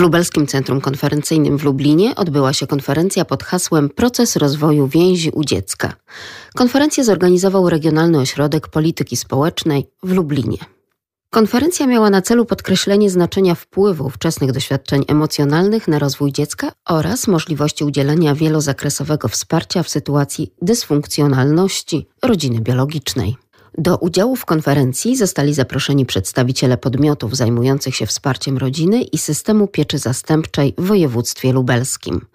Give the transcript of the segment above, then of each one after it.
Lubelskim Centrum Konferencyjnym w Lublinie odbyła się konferencja pod hasłem Proces rozwoju więzi u dziecka. Konferencję zorganizował Regionalny Ośrodek Polityki Społecznej w Lublinie. Konferencja miała na celu podkreślenie znaczenia wpływu wczesnych doświadczeń emocjonalnych na rozwój dziecka oraz możliwości udzielenia wielozakresowego wsparcia w sytuacji dysfunkcjonalności rodziny biologicznej. Do udziału w konferencji zostali zaproszeni przedstawiciele podmiotów zajmujących się wsparciem rodziny i systemu pieczy zastępczej w województwie lubelskim.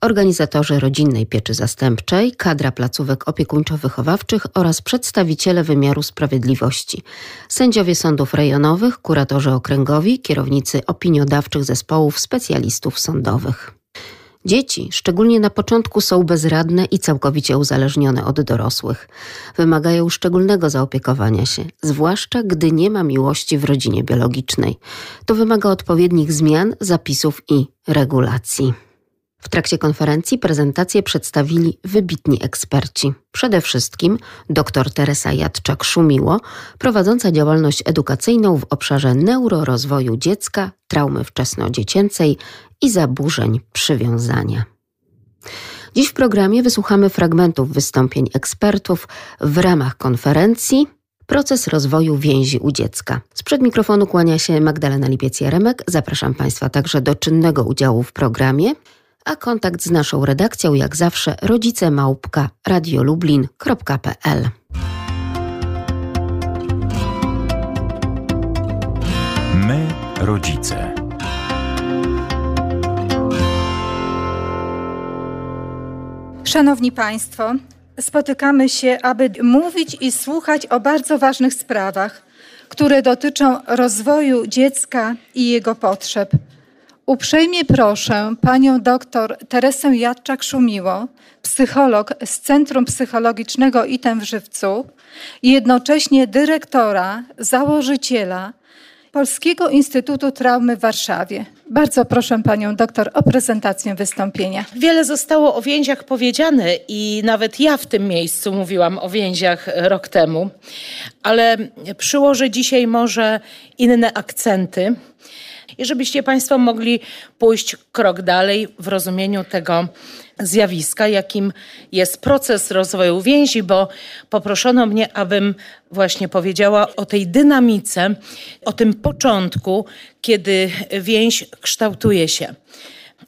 Organizatorzy rodzinnej pieczy zastępczej, kadra placówek opiekuńczo-wychowawczych oraz przedstawiciele wymiaru sprawiedliwości, sędziowie sądów rejonowych, kuratorzy okręgowi, kierownicy opiniodawczych zespołów specjalistów sądowych. Dzieci, szczególnie na początku, są bezradne i całkowicie uzależnione od dorosłych. Wymagają szczególnego zaopiekowania się, zwłaszcza gdy nie ma miłości w rodzinie biologicznej. To wymaga odpowiednich zmian, zapisów i regulacji. W trakcie konferencji prezentację przedstawili wybitni eksperci. Przede wszystkim dr Teresa Jadczak-Szumiło, prowadząca działalność edukacyjną w obszarze neurorozwoju dziecka, traumy wczesnodziecięcej i zaburzeń przywiązania. Dziś w programie wysłuchamy fragmentów wystąpień ekspertów w ramach konferencji Proces rozwoju więzi u dziecka. Sprzed mikrofonu kłania się Magdalena Lipiec-Jaremek. Zapraszam Państwa także do czynnego udziału w programie a kontakt z naszą redakcją jak zawsze rodzicemałpka radiolublin.pl. My, rodzice. Szanowni Państwo, spotykamy się, aby mówić i słuchać o bardzo ważnych sprawach, które dotyczą rozwoju dziecka i jego potrzeb. Uprzejmie proszę panią doktor Teresę Jadczak-Szumiło, psycholog z Centrum Psychologicznego ITEM w Żywcu i jednocześnie dyrektora, założyciela Polskiego Instytutu Traumy w Warszawie. Bardzo proszę panią doktor o prezentację wystąpienia. Wiele zostało o więziach powiedziane i nawet ja w tym miejscu mówiłam o więziach rok temu, ale przyłożę dzisiaj może inne akcenty i żebyście Państwo mogli pójść krok dalej w rozumieniu tego zjawiska, jakim jest proces rozwoju więzi, bo poproszono mnie, abym właśnie powiedziała o tej dynamice, o tym początku, kiedy więź kształtuje się.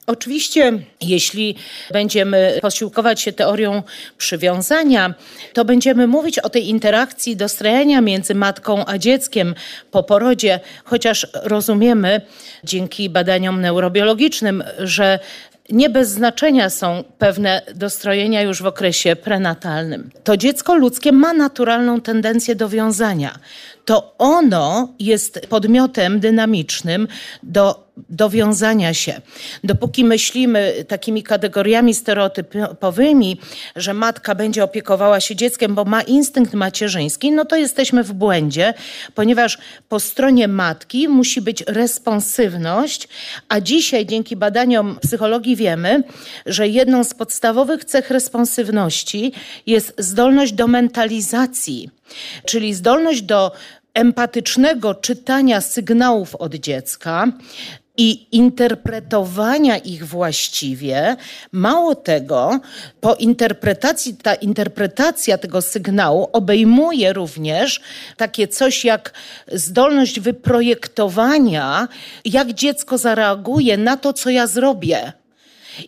Oczywiście, jeśli będziemy posiłkować się teorią przywiązania, to będziemy mówić o tej interakcji dostrajania między matką a dzieckiem po porodzie, chociaż rozumiemy dzięki badaniom neurobiologicznym, że nie bez znaczenia są pewne dostrojenia już w okresie prenatalnym. To dziecko ludzkie ma naturalną tendencję do wiązania. To ono jest podmiotem dynamicznym do dowiązania się. Dopóki myślimy takimi kategoriami stereotypowymi, że matka będzie opiekowała się dzieckiem, bo ma instynkt macierzyński, no to jesteśmy w błędzie, ponieważ po stronie matki musi być responsywność, a dzisiaj dzięki badaniom psychologii wiemy, że jedną z podstawowych cech responsywności jest zdolność do mentalizacji, czyli zdolność do empatycznego czytania sygnałów od dziecka, i interpretowania ich właściwie. Mało tego, po interpretacji, ta interpretacja tego sygnału obejmuje również takie coś jak zdolność wyprojektowania, jak dziecko zareaguje na to, co ja zrobię.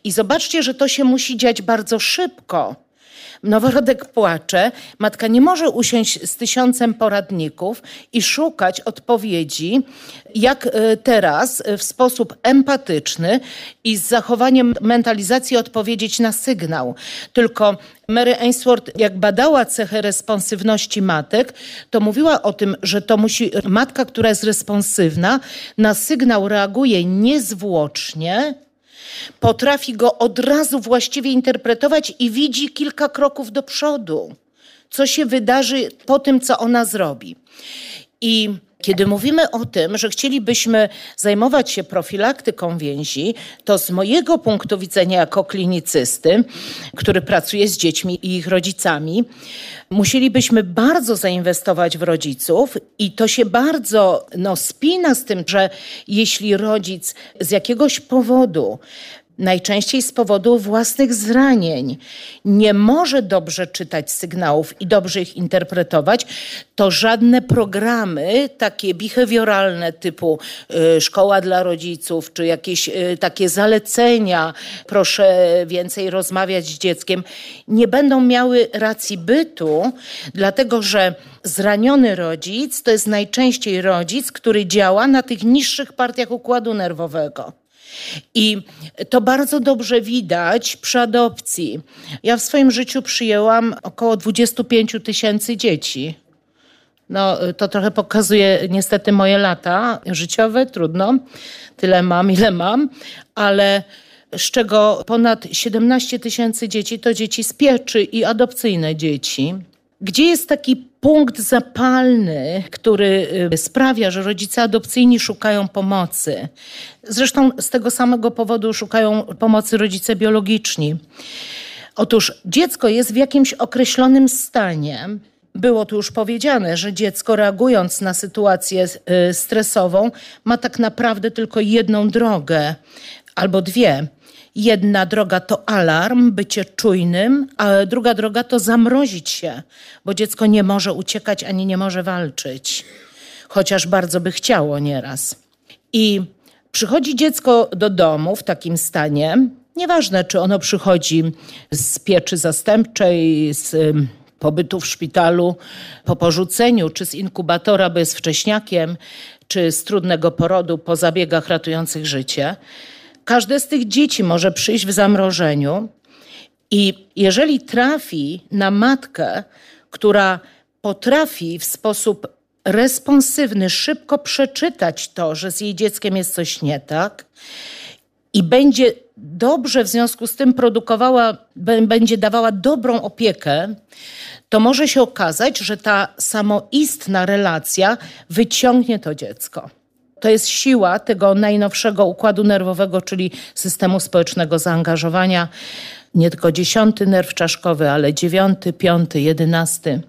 I zobaczcie, że to się musi dziać bardzo szybko Noworodek płacze, matka nie może usiąść z tysiącem poradników i szukać odpowiedzi, jak e, teraz e, w sposób empatyczny i z zachowaniem mentalizacji odpowiedzieć na sygnał. Tylko Mary Ainsworth, jak badała cechę responsywności matek, to mówiła o tym, że to musi matka, która jest responsywna, na sygnał reaguje niezwłocznie, Potrafi go od razu właściwie interpretować i widzi kilka kroków do przodu, co się wydarzy po tym, co ona zrobi. I Kiedy mówimy o tym, że chcielibyśmy zajmować się profilaktyką więzi, to z mojego punktu widzenia jako klinicysty, który pracuje z dziećmi i ich rodzicami, musielibyśmy bardzo zainwestować w rodziców i to się bardzo no, spina z tym, że jeśli rodzic z jakiegoś powodu najczęściej z powodu własnych zranień, nie może dobrze czytać sygnałów i dobrze ich interpretować, to żadne programy takie behawioralne typu y, szkoła dla rodziców, czy jakieś y, takie zalecenia, proszę więcej rozmawiać z dzieckiem, nie będą miały racji bytu, dlatego że zraniony rodzic to jest najczęściej rodzic, który działa na tych niższych partiach układu nerwowego. I to bardzo dobrze widać przy adopcji. Ja w swoim życiu przyjęłam około 25 tysięcy dzieci. No, to trochę pokazuje niestety moje lata życiowe, trudno. Tyle mam, ile mam, ale z czego ponad 17 tysięcy dzieci to dzieci z pieczy i adopcyjne dzieci. Gdzie jest taki punkt zapalny, który y, sprawia, że rodzice adopcyjni szukają pomocy? Zresztą z tego samego powodu szukają pomocy rodzice biologiczni. Otóż dziecko jest w jakimś określonym stanie. Było tu już powiedziane, że dziecko reagując na sytuację y, stresową ma tak naprawdę tylko jedną drogę albo dwie Jedna droga to alarm, bycie czujnym, a druga droga to zamrozić się, bo dziecko nie może uciekać ani nie może walczyć, chociaż bardzo by chciało nieraz. I przychodzi dziecko do domu w takim stanie, nieważne czy ono przychodzi z pieczy zastępczej, z pobytu w szpitalu po porzuceniu, czy z inkubatora, bo jest wcześniakiem, czy z trudnego porodu po zabiegach ratujących życie Każde z tych dzieci może przyjść w zamrożeniu i jeżeli trafi na matkę, która potrafi w sposób responsywny szybko przeczytać to, że z jej dzieckiem jest coś nie tak i będzie dobrze w związku z tym produkowała, będzie dawała dobrą opiekę, to może się okazać, że ta samoistna relacja wyciągnie to dziecko. To jest siła tego najnowszego układu nerwowego, czyli systemu społecznego zaangażowania. Nie tylko dziesiąty nerw czaszkowy, ale dziewiąty, piąty, jedenasty.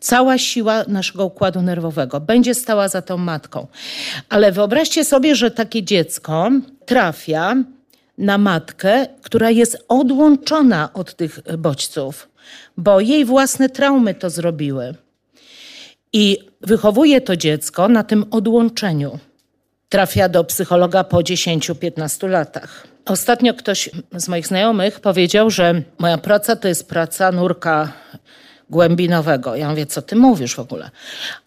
Cała siła naszego układu nerwowego będzie stała za tą matką. Ale wyobraźcie sobie, że takie dziecko trafia na matkę, która jest odłączona od tych bodźców, bo jej własne traumy to zrobiły. I wychowuje to dziecko na tym odłączeniu. Trafia do psychologa po 10-15 latach. Ostatnio ktoś z moich znajomych powiedział, że moja praca to jest praca nurka głębinowego. Ja mówię, co ty mówisz w ogóle?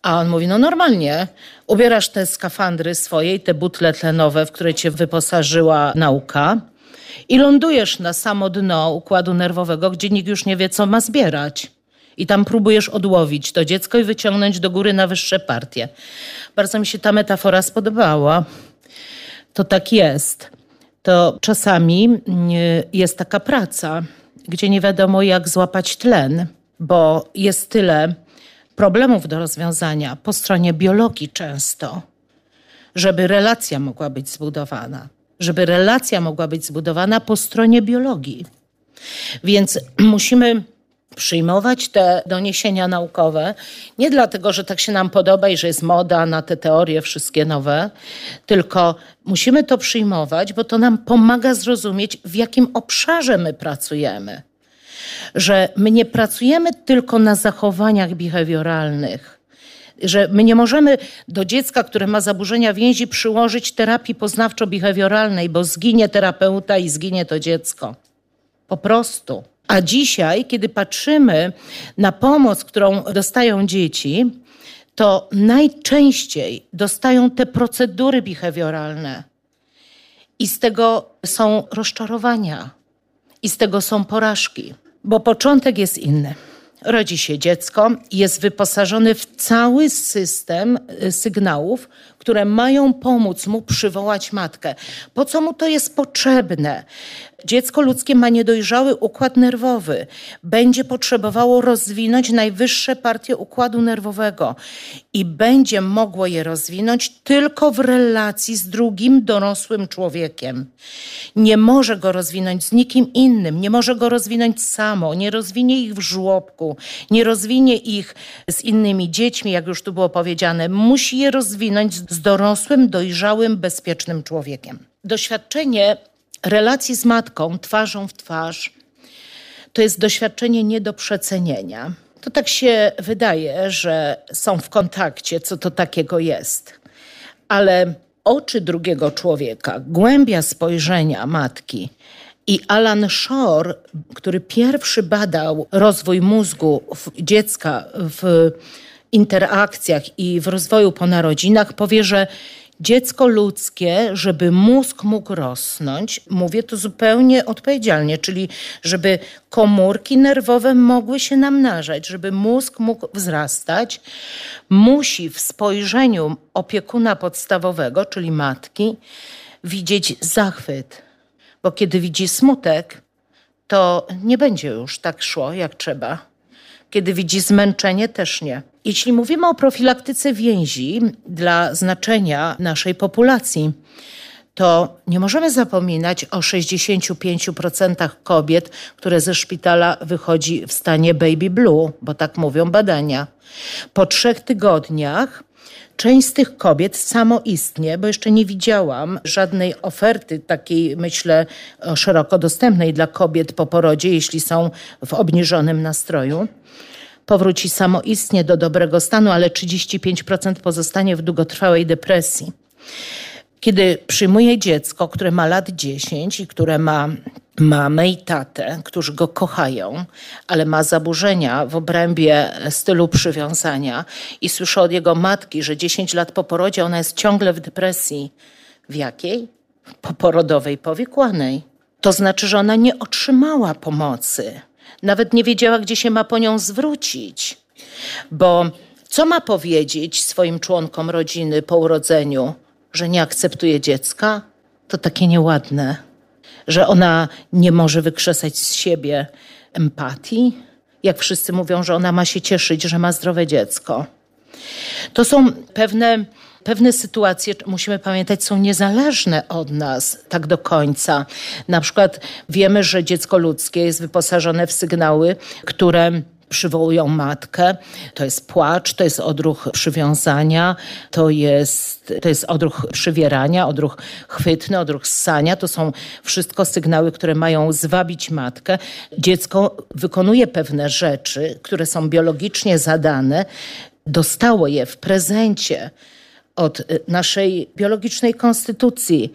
A on mówi, no normalnie, ubierasz te skafandry swoje i te butle tlenowe, w które cię wyposażyła nauka i lądujesz na samo dno układu nerwowego, gdzie nikt już nie wie, co ma zbierać i tam próbujesz odłowić to dziecko i wyciągnąć do góry na wyższe partie. Bardzo mi się ta metafora spodobała. To tak jest. To czasami mm, jest taka praca, gdzie nie wiadomo, jak złapać tlen, bo jest tyle problemów do rozwiązania po stronie biologii często, żeby relacja mogła być zbudowana. Żeby relacja mogła być zbudowana po stronie biologii. Więc musimy przyjmować te doniesienia naukowe, nie dlatego, że tak się nam podoba i że jest moda na te teorie wszystkie nowe, tylko musimy to przyjmować, bo to nam pomaga zrozumieć, w jakim obszarze my pracujemy. Że my nie pracujemy tylko na zachowaniach behawioralnych, że my nie możemy do dziecka, które ma zaburzenia więzi, przyłożyć terapii poznawczo-behawioralnej, bo zginie terapeuta i zginie to dziecko. Po prostu. A dzisiaj, kiedy patrzymy na pomoc, którą dostają dzieci, to najczęściej dostają te procedury behawioralne. I z tego są rozczarowania, i z tego są porażki, bo początek jest inny. Rodzi się dziecko, jest wyposażony w cały system y, sygnałów, które mają pomóc mu przywołać matkę. Po co mu to jest potrzebne? Dziecko ludzkie ma niedojrzały układ nerwowy. Będzie potrzebowało rozwinąć najwyższe partie układu nerwowego i będzie mogło je rozwinąć tylko w relacji z drugim dorosłym człowiekiem. Nie może go rozwinąć z nikim innym, nie może go rozwinąć samo, nie rozwinie ich w żłobku, nie rozwinie ich z innymi dziećmi, jak już tu było powiedziane. Musi je rozwinąć z dorosłym, dojrzałym, bezpiecznym człowiekiem. Doświadczenie relacji z matką twarzą w twarz to jest doświadczenie nie do przecenienia. To tak się wydaje, że są w kontakcie, co to takiego jest. Ale oczy drugiego człowieka, głębia spojrzenia matki i Alan Shore, który pierwszy badał rozwój mózgu dziecka w interakcjach i w rozwoju po narodzinach, powie, że dziecko ludzkie, żeby mózg mógł rosnąć, mówię to zupełnie odpowiedzialnie, czyli żeby komórki nerwowe mogły się namnażać, żeby mózg mógł wzrastać, musi w spojrzeniu opiekuna podstawowego, czyli matki, widzieć zachwyt. Bo kiedy widzi smutek, to nie będzie już tak szło jak trzeba. Kiedy widzi zmęczenie, też nie. Jeśli mówimy o profilaktyce więzi dla znaczenia naszej populacji, to nie możemy zapominać o 65% kobiet, które ze szpitala wychodzi w stanie baby blue, bo tak mówią badania. Po trzech tygodniach część z tych kobiet samoistnie, bo jeszcze nie widziałam żadnej oferty takiej, myślę, szeroko dostępnej dla kobiet po porodzie, jeśli są w obniżonym nastroju powróci samoistnie do dobrego stanu, ale 35% pozostanie w długotrwałej depresji. Kiedy przyjmuje dziecko, które ma lat 10 i które ma mamę i tatę, którzy go kochają, ale ma zaburzenia w obrębie stylu przywiązania i słyszę od jego matki, że 10 lat po porodzie ona jest ciągle w depresji. W jakiej? Poporodowej, powikłanej. To znaczy, że ona nie otrzymała pomocy nawet nie wiedziała, gdzie się ma po nią zwrócić. Bo co ma powiedzieć swoim członkom rodziny po urodzeniu, że nie akceptuje dziecka? To takie nieładne, że ona nie może wykrzesać z siebie empatii, jak wszyscy mówią, że ona ma się cieszyć, że ma zdrowe dziecko. To są pewne pewne sytuacje, musimy pamiętać, są niezależne od nas tak do końca. Na przykład wiemy, że dziecko ludzkie jest wyposażone w sygnały, które przywołują matkę. To jest płacz, to jest odruch przywiązania, to jest, to jest odruch przywierania, odruch chwytny, odruch ssania. To są wszystko sygnały, które mają zwabić matkę. Dziecko wykonuje pewne rzeczy, które są biologicznie zadane, dostało je w prezencie od naszej biologicznej konstytucji,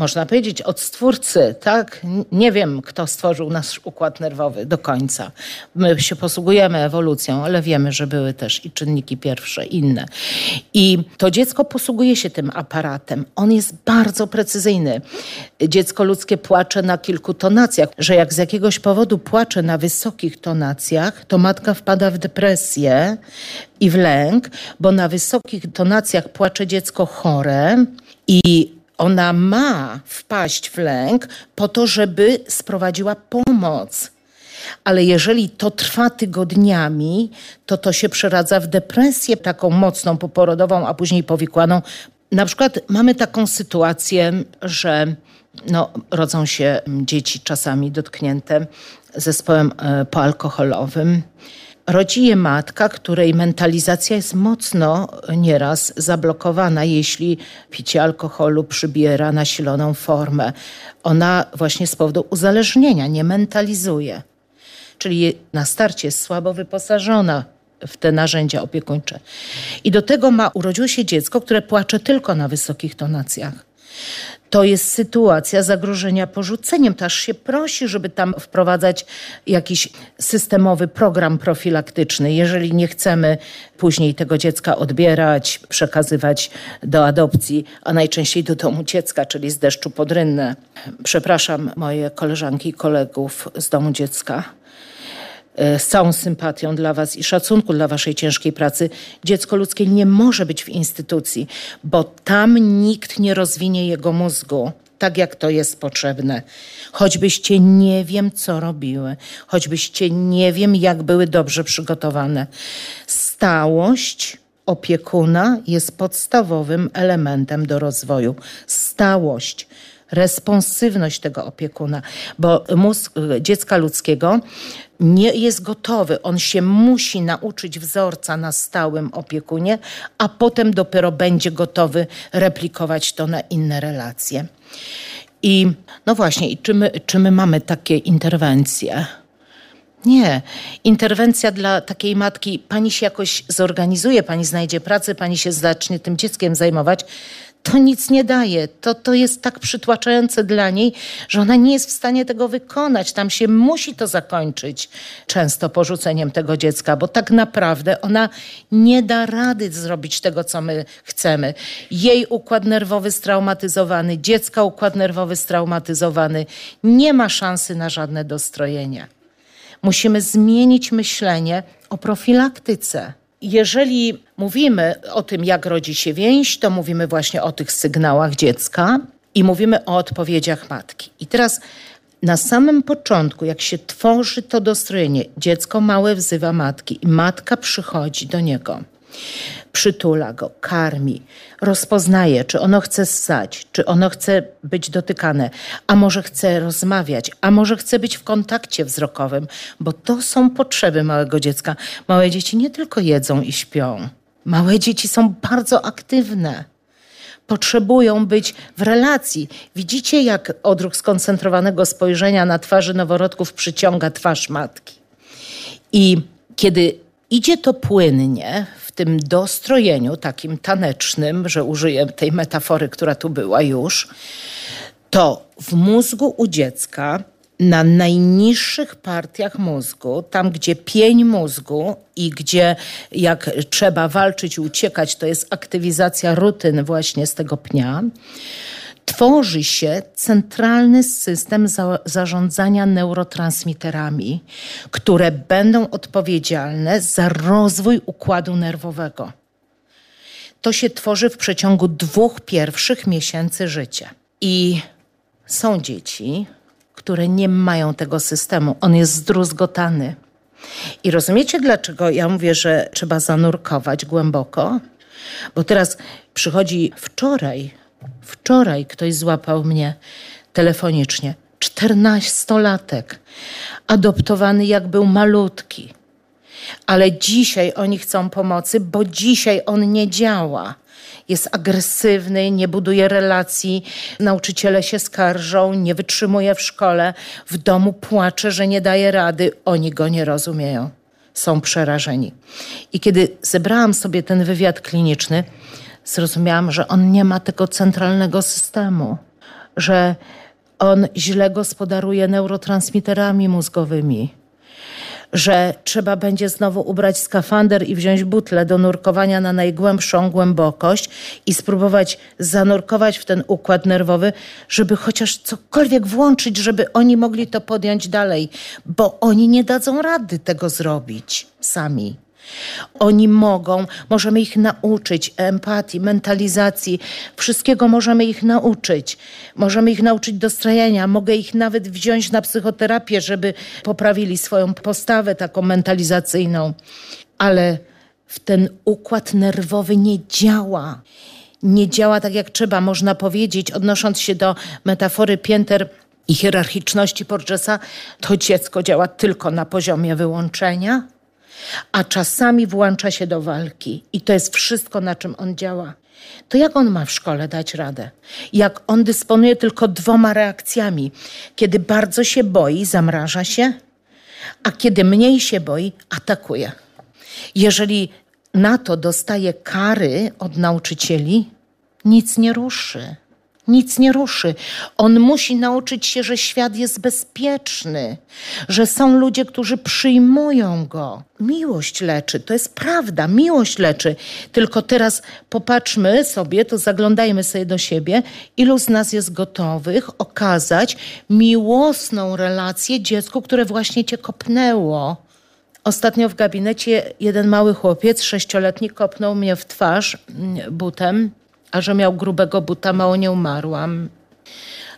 można powiedzieć, od stwórcy, tak? Nie wiem, kto stworzył nasz układ nerwowy do końca. My się posługujemy ewolucją, ale wiemy, że były też i czynniki pierwsze, inne. I to dziecko posługuje się tym aparatem. On jest bardzo precyzyjny. Dziecko ludzkie płacze na kilku tonacjach, że jak z jakiegoś powodu płacze na wysokich tonacjach, to matka wpada w depresję i w lęk, bo na wysokich tonacjach płacze dziecko chore i ona ma wpaść w lęk po to, żeby sprowadziła pomoc. Ale jeżeli to trwa tygodniami, to to się przeradza w depresję taką mocną, poporodową, a później powikłaną. Na przykład mamy taką sytuację, że no, rodzą się dzieci czasami dotknięte zespołem e, poalkoholowym rodzi je matka, której mentalizacja jest mocno nieraz zablokowana, jeśli picie alkoholu przybiera nasiloną formę. Ona właśnie z powodu uzależnienia nie mentalizuje. Czyli na starcie jest słabo wyposażona w te narzędzia opiekuńcze. I do tego ma, urodziło się dziecko, które płacze tylko na wysokich tonacjach to jest sytuacja zagrożenia porzuceniem. To aż się prosi, żeby tam wprowadzać jakiś systemowy program profilaktyczny, jeżeli nie chcemy później tego dziecka odbierać, przekazywać do adopcji, a najczęściej do domu dziecka, czyli z deszczu pod rynnę. Przepraszam moje koleżanki i kolegów z domu dziecka z całą sympatią dla Was i szacunku dla Waszej ciężkiej pracy, dziecko ludzkie nie może być w instytucji, bo tam nikt nie rozwinie jego mózgu. tak jak to jest potrzebne. Choćbyście nie wiem, co robiły, choćbyście nie wiem, jak były dobrze przygotowane. Stałość opiekuna jest podstawowym elementem do rozwoju. Stałość responsywność tego opiekuna, bo mózg y, dziecka ludzkiego nie jest gotowy. On się musi nauczyć wzorca na stałym opiekunie, a potem dopiero będzie gotowy replikować to na inne relacje. I no właśnie, i czy my, czy my mamy takie interwencje? Nie. Interwencja dla takiej matki, pani się jakoś zorganizuje, pani znajdzie pracę, pani się zacznie tym dzieckiem zajmować to nic nie daje. To, to jest tak przytłaczające dla niej, że ona nie jest w stanie tego wykonać. Tam się musi to zakończyć często porzuceniem tego dziecka, bo tak naprawdę ona nie da rady zrobić tego, co my chcemy. Jej układ nerwowy straumatyzowany, dziecka układ nerwowy straumatyzowany, nie ma szansy na żadne dostrojenie. Musimy zmienić myślenie o profilaktyce jeżeli mówimy o tym, jak rodzi się więź, to mówimy właśnie o tych sygnałach dziecka i mówimy o odpowiedziach matki. I teraz na samym początku, jak się tworzy to dostrojenie, dziecko małe wzywa matki i matka przychodzi do niego przytula go, karmi, rozpoznaje, czy ono chce ssać, czy ono chce być dotykane, a może chce rozmawiać, a może chce być w kontakcie wzrokowym, bo to są potrzeby małego dziecka. Małe dzieci nie tylko jedzą i śpią. Małe dzieci są bardzo aktywne. Potrzebują być w relacji. Widzicie, jak odruch skoncentrowanego spojrzenia na twarzy noworodków przyciąga twarz matki. I kiedy idzie to płynnie, tym dostrojeniu takim tanecznym, że użyję tej metafory, która tu była już, to w mózgu u dziecka na najniższych partiach mózgu, tam gdzie pień mózgu i gdzie jak trzeba walczyć i uciekać, to jest aktywizacja rutyn właśnie z tego pnia, tworzy się centralny system za zarządzania neurotransmiterami, które będą odpowiedzialne za rozwój układu nerwowego. To się tworzy w przeciągu dwóch pierwszych miesięcy życia. I są dzieci, które nie mają tego systemu. On jest zdruzgotany. I rozumiecie, dlaczego ja mówię, że trzeba zanurkować głęboko? Bo teraz przychodzi wczoraj Wczoraj ktoś złapał mnie telefonicznie. Czternastolatek, adoptowany jak był malutki. Ale dzisiaj oni chcą pomocy, bo dzisiaj on nie działa. Jest agresywny, nie buduje relacji, nauczyciele się skarżą, nie wytrzymuje w szkole, w domu płacze, że nie daje rady, oni go nie rozumieją, są przerażeni. I kiedy zebrałam sobie ten wywiad kliniczny, zrozumiałam, że on nie ma tego centralnego systemu, że on źle gospodaruje neurotransmiterami mózgowymi, że trzeba będzie znowu ubrać skafander i wziąć butlę do nurkowania na najgłębszą głębokość i spróbować zanurkować w ten układ nerwowy, żeby chociaż cokolwiek włączyć, żeby oni mogli to podjąć dalej, bo oni nie dadzą rady tego zrobić sami. Oni mogą, możemy ich nauczyć empatii, mentalizacji, wszystkiego możemy ich nauczyć. Możemy ich nauczyć dostrajania, mogę ich nawet wziąć na psychoterapię, żeby poprawili swoją postawę taką mentalizacyjną. Ale w ten układ nerwowy nie działa. Nie działa tak jak trzeba, można powiedzieć, odnosząc się do metafory pięter i hierarchiczności Porgesa, to dziecko działa tylko na poziomie wyłączenia a czasami włącza się do walki i to jest wszystko, na czym on działa. To jak on ma w szkole dać radę? Jak on dysponuje tylko dwoma reakcjami. Kiedy bardzo się boi, zamraża się, a kiedy mniej się boi, atakuje. Jeżeli na to dostaje kary od nauczycieli, nic nie ruszy nic nie ruszy. On musi nauczyć się, że świat jest bezpieczny, że są ludzie, którzy przyjmują go. Miłość leczy, to jest prawda, miłość leczy. Tylko teraz popatrzmy sobie, to zaglądajmy sobie do siebie, ilu z nas jest gotowych okazać miłosną relację dziecku, które właśnie cię kopnęło. Ostatnio w gabinecie jeden mały chłopiec, sześcioletni, kopnął mnie w twarz mm, butem a że miał grubego buta, mało nie umarłam.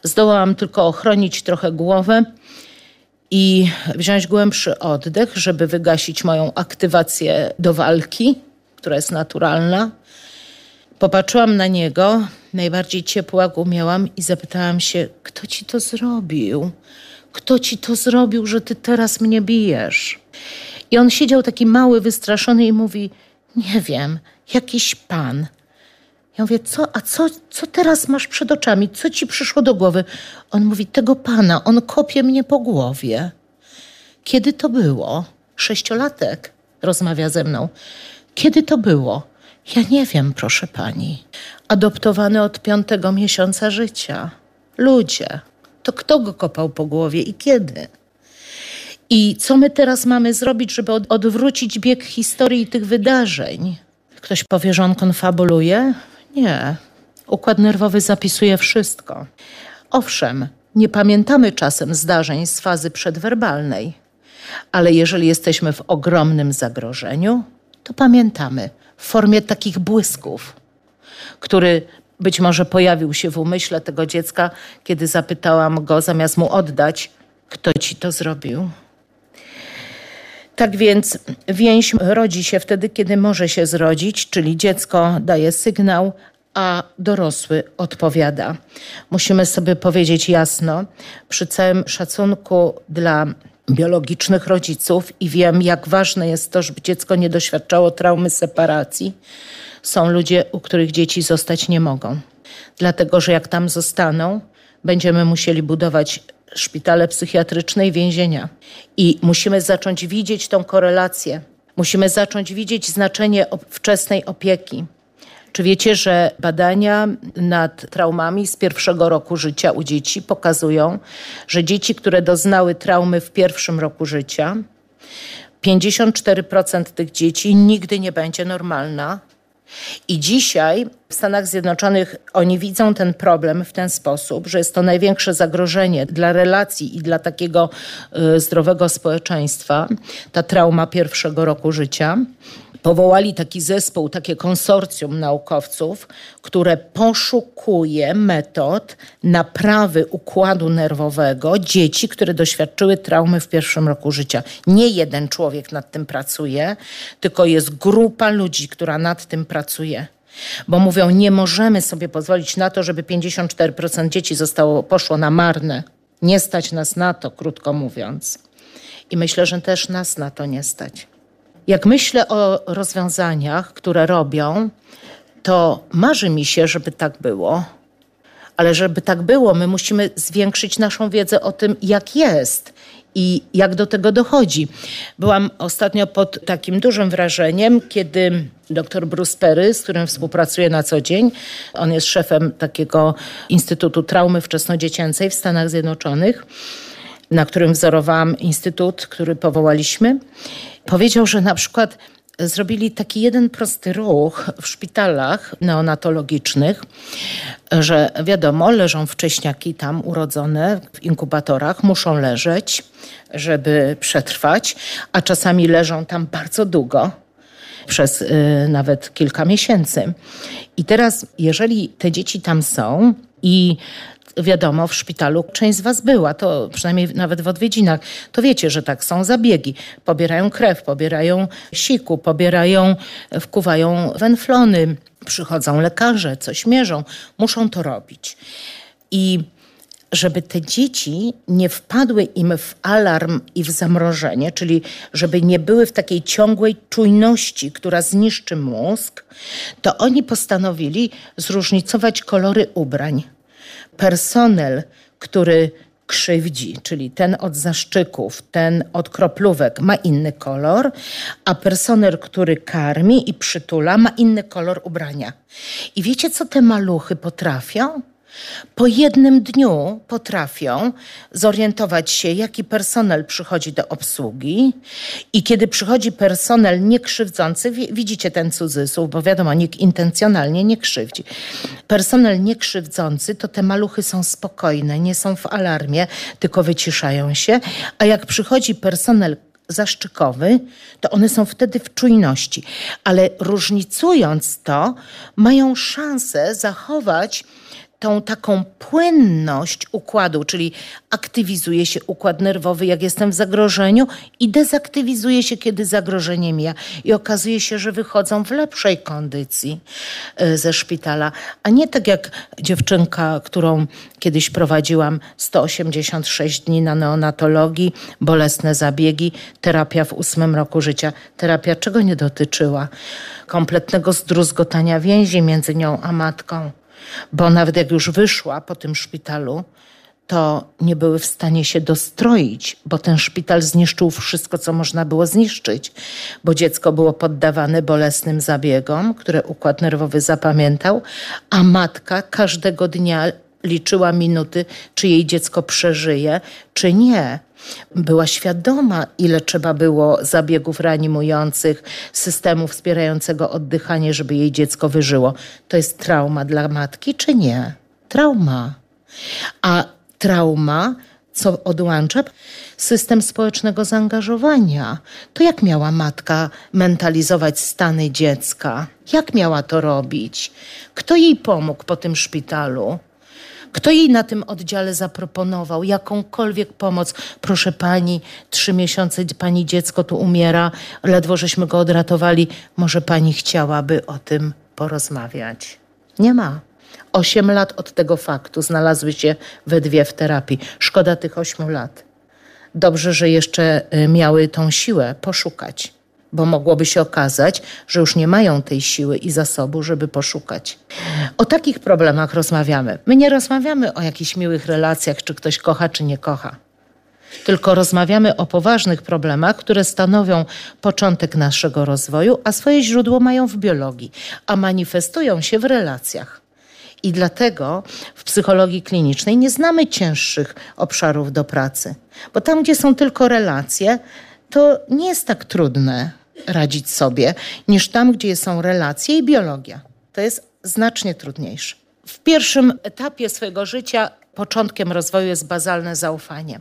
Zdołałam tylko ochronić trochę głowę i wziąć głębszy oddech, żeby wygasić moją aktywację do walki, która jest naturalna. Popatrzyłam na niego, najbardziej ciepło jak umiałam i zapytałam się, kto ci to zrobił? Kto ci to zrobił, że ty teraz mnie bijesz? I on siedział taki mały, wystraszony i mówi, nie wiem, jakiś pan. Ja mówię, co, a co, co teraz masz przed oczami? Co ci przyszło do głowy? On mówi, tego pana, on kopie mnie po głowie. Kiedy to było? Sześciolatek rozmawia ze mną. Kiedy to było? Ja nie wiem, proszę pani. Adoptowany od piątego miesiąca życia. Ludzie. To kto go kopał po głowie i kiedy? I co my teraz mamy zrobić, żeby odwrócić bieg historii tych wydarzeń? Ktoś powie, że on konfabuluje? Nie. Układ nerwowy zapisuje wszystko. Owszem, nie pamiętamy czasem zdarzeń z fazy przedwerbalnej, ale jeżeli jesteśmy w ogromnym zagrożeniu, to pamiętamy w formie takich błysków, który być może pojawił się w umyśle tego dziecka, kiedy zapytałam go, zamiast mu oddać, kto ci to zrobił. Tak więc więź rodzi się wtedy, kiedy może się zrodzić, czyli dziecko daje sygnał, a dorosły odpowiada. Musimy sobie powiedzieć jasno, przy całym szacunku dla biologicznych rodziców i wiem, jak ważne jest to, żeby dziecko nie doświadczało traumy separacji, są ludzie, u których dzieci zostać nie mogą. Dlatego, że jak tam zostaną, będziemy musieli budować szpitale psychiatryczne i więzienia. I musimy zacząć widzieć tą korelację. Musimy zacząć widzieć znaczenie wczesnej opieki. Czy wiecie, że badania nad traumami z pierwszego roku życia u dzieci pokazują, że dzieci, które doznały traumy w pierwszym roku życia, 54% tych dzieci nigdy nie będzie normalna, i dzisiaj w Stanach Zjednoczonych oni widzą ten problem w ten sposób, że jest to największe zagrożenie dla relacji i dla takiego y, zdrowego społeczeństwa, ta trauma pierwszego roku życia powołali taki zespół, takie konsorcjum naukowców, które poszukuje metod naprawy układu nerwowego dzieci, które doświadczyły traumy w pierwszym roku życia. Nie jeden człowiek nad tym pracuje, tylko jest grupa ludzi, która nad tym pracuje. Bo mówią, nie możemy sobie pozwolić na to, żeby 54% dzieci zostało, poszło na marne. Nie stać nas na to, krótko mówiąc. I myślę, że też nas na to nie stać. Jak myślę o rozwiązaniach, które robią, to marzy mi się, żeby tak było. Ale żeby tak było, my musimy zwiększyć naszą wiedzę o tym, jak jest i jak do tego dochodzi. Byłam ostatnio pod takim dużym wrażeniem, kiedy dr Bruce Perry, z którym współpracuję na co dzień, on jest szefem takiego Instytutu Traumy Wczesnodziecięcej w Stanach Zjednoczonych, na którym wzorowałam instytut, który powołaliśmy. Powiedział, że na przykład zrobili taki jeden prosty ruch w szpitalach neonatologicznych, że wiadomo, leżą wcześniaki tam urodzone w inkubatorach, muszą leżeć, żeby przetrwać, a czasami leżą tam bardzo długo. Przez y, nawet kilka miesięcy. I teraz, jeżeli te dzieci tam są i wiadomo, w szpitalu część z Was była, to przynajmniej nawet w odwiedzinach, to wiecie, że tak są zabiegi. Pobierają krew, pobierają siku, pobierają, wkuwają wenflony, przychodzą lekarze, coś mierzą, muszą to robić. I żeby te dzieci nie wpadły im w alarm i w zamrożenie, czyli żeby nie były w takiej ciągłej czujności, która zniszczy mózg, to oni postanowili zróżnicować kolory ubrań personel, który krzywdzi, czyli ten od zaszczyków, ten od kroplówek ma inny kolor, a personel, który karmi i przytula, ma inny kolor ubrania. I wiecie, co te maluchy potrafią? Po jednym dniu potrafią zorientować się, jaki personel przychodzi do obsługi i kiedy przychodzi personel niekrzywdzący, widzicie ten cudzysłów, bo wiadomo, nikt intencjonalnie nie krzywdzi. Personel niekrzywdzący, to te maluchy są spokojne, nie są w alarmie, tylko wyciszają się, a jak przychodzi personel zaszczykowy, to one są wtedy w czujności. Ale różnicując to, mają szansę zachować tą taką płynność układu, czyli aktywizuje się układ nerwowy, jak jestem w zagrożeniu, i dezaktywizuje się, kiedy zagrożenie mija. I okazuje się, że wychodzą w lepszej kondycji e, ze szpitala, a nie tak jak dziewczynka, którą kiedyś prowadziłam 186 dni na neonatologii, bolesne zabiegi, terapia w ósmym roku życia. Terapia czego nie dotyczyła? Kompletnego zdruzgotania więzi między nią a matką bo nawet jak już wyszła po tym szpitalu, to nie były w stanie się dostroić, bo ten szpital zniszczył wszystko, co można było zniszczyć, bo dziecko było poddawane bolesnym zabiegom, które układ nerwowy zapamiętał, a matka każdego dnia liczyła minuty, czy jej dziecko przeżyje, czy nie. Była świadoma, ile trzeba było zabiegów reanimujących, systemu wspierającego oddychanie, żeby jej dziecko wyżyło. To jest trauma dla matki, czy nie? Trauma. A trauma co odłącza? System społecznego zaangażowania. To jak miała matka mentalizować stany dziecka? Jak miała to robić? Kto jej pomógł po tym szpitalu? Kto jej na tym oddziale zaproponował jakąkolwiek pomoc? Proszę pani, trzy miesiące pani dziecko tu umiera, ledwo żeśmy go odratowali. Może pani chciałaby o tym porozmawiać? Nie ma. Osiem lat od tego faktu znalazły się we dwie w terapii. Szkoda tych ośmiu lat. Dobrze, że jeszcze y, miały tą siłę poszukać bo mogłoby się okazać, że już nie mają tej siły i zasobu, żeby poszukać. O takich problemach rozmawiamy. My nie rozmawiamy o jakichś miłych relacjach, czy ktoś kocha, czy nie kocha. Tylko rozmawiamy o poważnych problemach, które stanowią początek naszego rozwoju, a swoje źródło mają w biologii, a manifestują się w relacjach. I dlatego w psychologii klinicznej nie znamy cięższych obszarów do pracy, bo tam, gdzie są tylko relacje, to nie jest tak trudne radzić sobie, niż tam, gdzie są relacje i biologia. To jest znacznie trudniejsze. W pierwszym etapie swojego życia początkiem rozwoju jest bazalne zaufanie.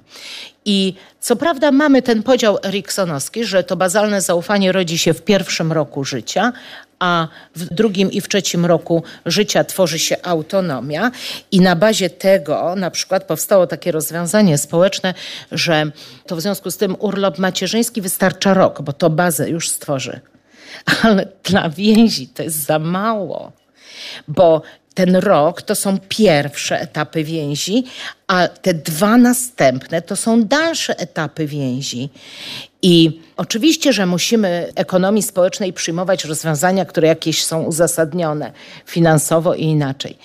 I co prawda mamy ten podział eriksonowski, że to bazalne zaufanie rodzi się w pierwszym roku życia, a w drugim i w trzecim roku życia tworzy się autonomia i na bazie tego na przykład powstało takie rozwiązanie społeczne, że to w związku z tym urlop macierzyński wystarcza rok, bo to bazę już stworzy. Ale dla więzi to jest za mało, bo ten rok to są pierwsze etapy więzi, a te dwa następne to są dalsze etapy więzi. I oczywiście, że musimy ekonomii społecznej przyjmować rozwiązania, które jakieś są uzasadnione finansowo i inaczej.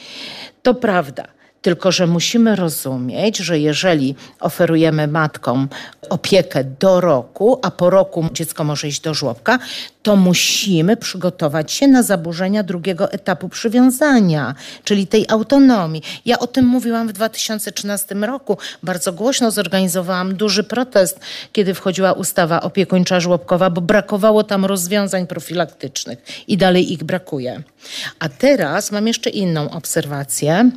To prawda. Tylko, że musimy rozumieć, że jeżeli oferujemy matkom opiekę do roku, a po roku dziecko może iść do żłobka, to musimy przygotować się na zaburzenia drugiego etapu przywiązania, czyli tej autonomii. Ja o tym mówiłam w 2013 roku. Bardzo głośno zorganizowałam duży protest, kiedy wchodziła ustawa opiekuńcza żłobkowa, bo brakowało tam rozwiązań profilaktycznych i dalej ich brakuje. A teraz mam jeszcze inną obserwację,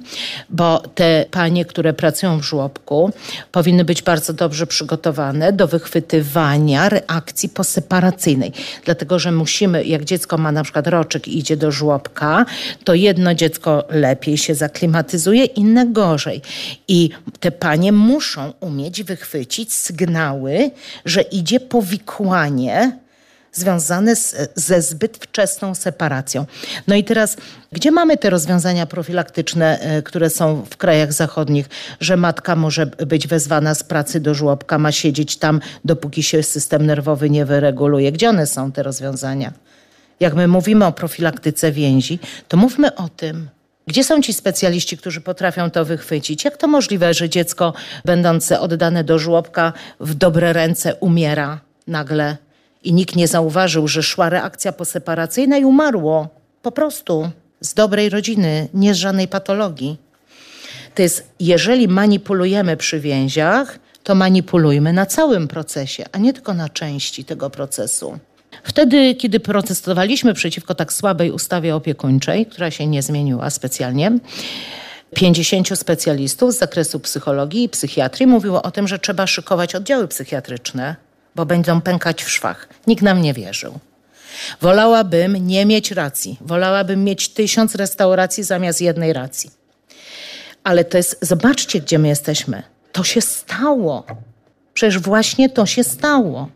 bo te panie, które pracują w żłobku, powinny być bardzo dobrze przygotowane do wychwytywania reakcji poseparacyjnej. Dlatego że musimy, jak dziecko ma na przykład roczek i idzie do żłobka, to jedno dziecko lepiej się zaklimatyzuje, inne gorzej. I te panie muszą umieć wychwycić sygnały, że idzie powikłanie związane z, ze zbyt wczesną separacją. No i teraz, gdzie mamy te rozwiązania profilaktyczne, e, które są w krajach zachodnich, że matka może być wezwana z pracy do żłobka, ma siedzieć tam, dopóki się system nerwowy nie wyreguluje? Gdzie one są, te rozwiązania? Jak my mówimy o profilaktyce więzi, to mówmy o tym. Gdzie są ci specjaliści, którzy potrafią to wychwycić? Jak to możliwe, że dziecko będące oddane do żłobka w dobre ręce umiera nagle i nikt nie zauważył, że szła reakcja poseparacyjna i umarło. Po prostu. Z dobrej rodziny, nie z żadnej patologii. To jest, jeżeli manipulujemy przy więziach, to manipulujmy na całym procesie, a nie tylko na części tego procesu. Wtedy, kiedy protestowaliśmy przeciwko tak słabej ustawie opiekuńczej, która się nie zmieniła specjalnie, 50 specjalistów z zakresu psychologii i psychiatrii mówiło o tym, że trzeba szykować oddziały psychiatryczne bo będą pękać w szwach. Nikt nam nie wierzył. Wolałabym nie mieć racji. Wolałabym mieć tysiąc restauracji zamiast jednej racji. Ale to jest, zobaczcie, gdzie my jesteśmy. To się stało. Przecież właśnie to się stało.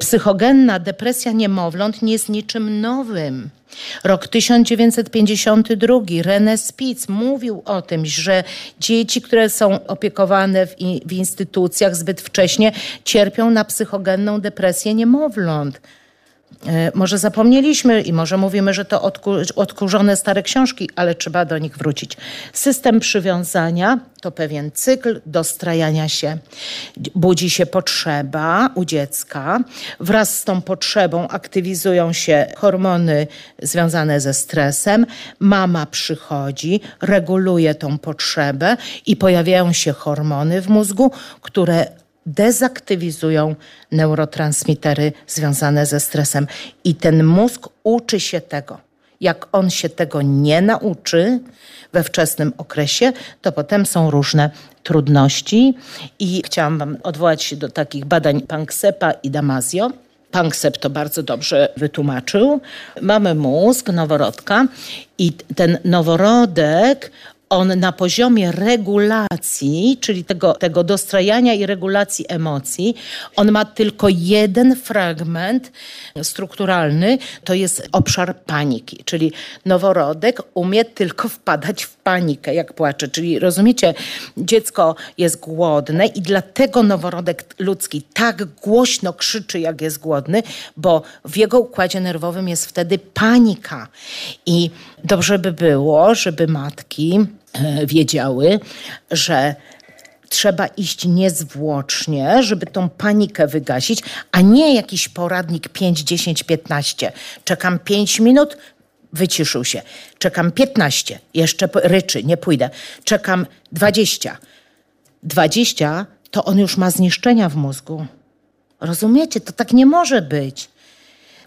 Psychogenna depresja niemowląt nie jest niczym nowym. Rok 1952 René Spitz mówił o tym, że dzieci, które są opiekowane w, w instytucjach zbyt wcześnie, cierpią na psychogenną depresję niemowląt. E, może zapomnieliśmy i może mówimy, że to odkurzone stare książki, ale trzeba do nich wrócić. System przywiązania to pewien cykl dostrajania się. Budzi się potrzeba u dziecka. Wraz z tą potrzebą aktywizują się hormony związane ze stresem. Mama przychodzi, reguluje tą potrzebę i pojawiają się hormony w mózgu, które dezaktywizują neurotransmitery związane ze stresem. I ten mózg uczy się tego. Jak on się tego nie nauczy we wczesnym okresie, to potem są różne trudności. I chciałam Wam odwołać się do takich badań Panksepa i Damasio. Panksep to bardzo dobrze wytłumaczył. Mamy mózg noworodka i ten noworodek on na poziomie regulacji, czyli tego, tego dostrajania i regulacji emocji, on ma tylko jeden fragment strukturalny, to jest obszar paniki, czyli noworodek umie tylko wpadać w panikę, jak płacze. Czyli rozumiecie, dziecko jest głodne i dlatego noworodek ludzki tak głośno krzyczy, jak jest głodny, bo w jego układzie nerwowym jest wtedy panika. I dobrze by było, żeby matki E, wiedziały, że trzeba iść niezwłocznie, żeby tą panikę wygasić, a nie jakiś poradnik 5, 10, 15. Czekam 5 minut, wyciszył się. Czekam 15, jeszcze ryczy, nie pójdę. Czekam 20. 20 to on już ma zniszczenia w mózgu. Rozumiecie? To tak nie może być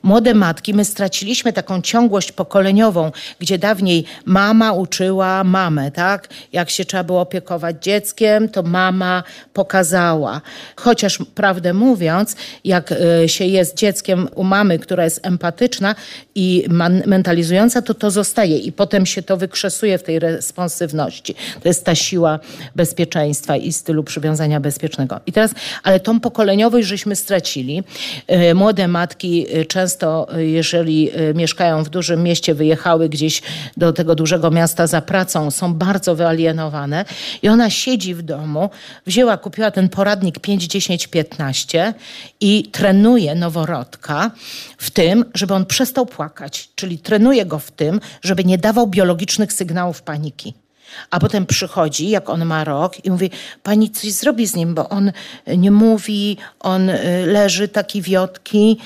młode matki, my straciliśmy taką ciągłość pokoleniową, gdzie dawniej mama uczyła mamę, tak? Jak się trzeba było opiekować dzieckiem, to mama pokazała. Chociaż prawdę mówiąc, jak e, się jest dzieckiem u mamy, która jest empatyczna i mentalizująca, to to zostaje i potem się to wykrzesuje w tej responsywności. To jest ta siła bezpieczeństwa i stylu przywiązania bezpiecznego. I teraz, ale tą pokoleniowość żeśmy stracili. E, młode matki e, często często, y, jeżeli y, mieszkają w dużym mieście, wyjechały gdzieś do tego dużego miasta za pracą, są bardzo wyalienowane i ona siedzi w domu, wzięła, kupiła ten poradnik 5, 10, 15 i trenuje noworodka w tym, żeby on przestał płakać, czyli trenuje go w tym, żeby nie dawał biologicznych sygnałów paniki. A potem przychodzi, jak on ma rok, i mówi: Pani coś zrobi z nim, bo on nie mówi, on y, leży taki wiotki,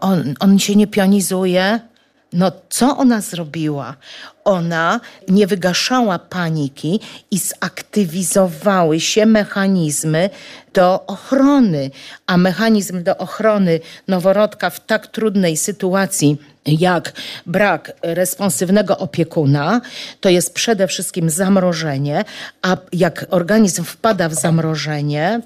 on, on się nie pionizuje. No, co ona zrobiła? Ona nie wygaszała paniki i zaktywizowały się mechanizmy do ochrony, a mechanizm do ochrony noworodka w tak trudnej sytuacji jak brak responsywnego opiekuna, to jest przede wszystkim zamrożenie, a jak organizm wpada w zamrożenie,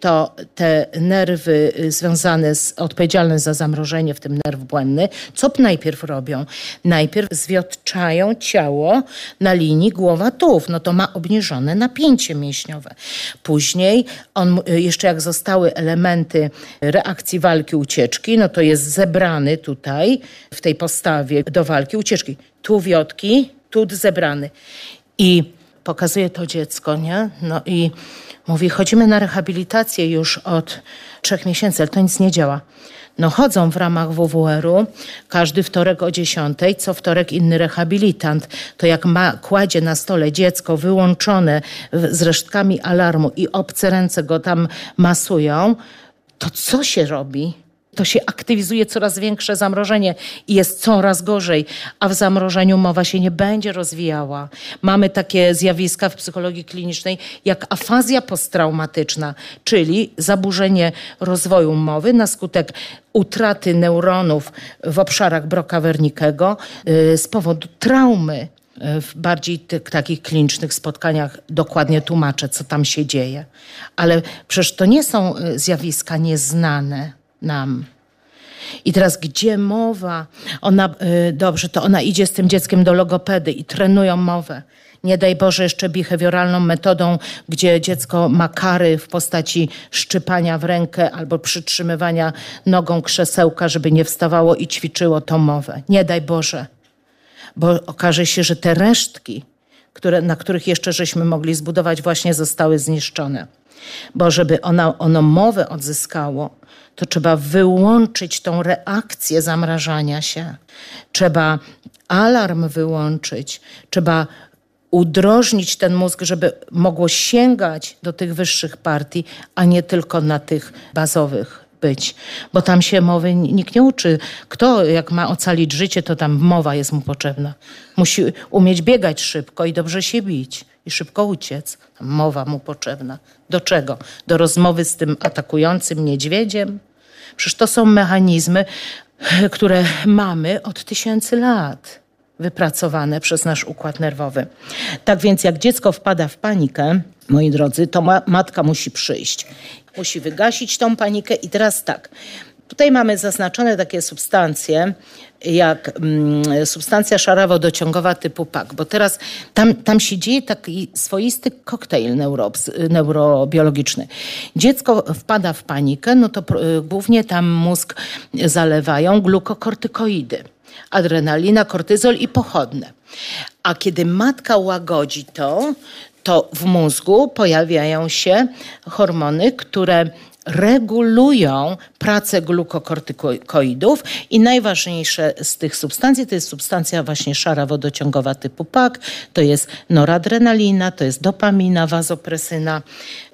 to te nerwy y, związane z, odpowiedzialne za zamrożenie, w tym nerw błędny, co najpierw robią? Najpierw zwiotczają ciało na linii głowa-tułów. No to ma obniżone napięcie mięśniowe. Później on, y, jeszcze jak zostały elementy reakcji walki, ucieczki, no to jest zebrany tutaj w tej postawie do walki, ucieczki. Tu wiotki, tu zebrany. I pokazuje to dziecko, nie? No i Mówi, chodzimy na rehabilitację już od trzech miesięcy, ale to nic nie działa. No chodzą w ramach WWR-u każdy wtorek o 10, co wtorek inny rehabilitant. To jak ma, kładzie na stole dziecko wyłączone z resztkami alarmu i obce ręce go tam masują, to co się robi? To się aktywizuje coraz większe zamrożenie i jest coraz gorzej, a w zamrożeniu mowa się nie będzie rozwijała. Mamy takie zjawiska w psychologii klinicznej jak afazja posttraumatyczna, czyli zaburzenie rozwoju mowy na skutek utraty neuronów w obszarach Broca Wernickiego y, z powodu traumy y, w bardziej tych, takich klinicznych spotkaniach dokładnie tłumaczę, co tam się dzieje. Ale przecież to nie są y, zjawiska nieznane nam. I teraz gdzie mowa? Ona, y, dobrze, to ona idzie z tym dzieckiem do logopedy i trenują mowę. nie daj Boże jeszcze behawioralną metodą, gdzie dziecko ma kary w postaci szczypania w rękę albo przytrzymywania nogą krzesełka, żeby nie wstawało i ćwiczyło tą mowę. Nie daj Boże, bo okaże się, że te resztki, które, na których jeszcze żeśmy mogli zbudować, właśnie zostały zniszczone. Bo żeby ona, ono mowę odzyskało, to trzeba wyłączyć tą reakcję zamrażania się. Trzeba alarm wyłączyć, trzeba udrożnić ten mózg, żeby mogło sięgać do tych wyższych partii, a nie tylko na tych bazowych być, bo tam się mowy nikt nie uczy. Kto jak ma ocalić życie, to tam mowa jest mu potrzebna. Musi umieć biegać szybko i dobrze się bić i szybko uciec. Tam mowa mu potrzebna. Do czego? Do rozmowy z tym atakującym niedźwiedziem? Przecież to są mechanizmy, które mamy od tysięcy lat wypracowane przez nasz układ nerwowy. Tak więc jak dziecko wpada w panikę, moi drodzy, to ma matka musi przyjść. Musi wygasić tą panikę i teraz tak. Tutaj mamy zaznaczone takie substancje, jak mm, substancja szarawo-dociągowa typu PAK, bo teraz tam, tam się dzieje taki swoisty koktajl neurobiologiczny. Dziecko wpada w panikę, no to y, głównie tam mózg zalewają glukokortykoidy adrenalina, kortyzol i pochodne. A kiedy matka łagodzi to, to w mózgu pojawiają się hormony, które regulują pracę glukokortykoidów i najważniejsze z tych substancji to jest substancja właśnie szara wodociągowa typu PAK, to jest noradrenalina, to jest dopamina, wazopresyna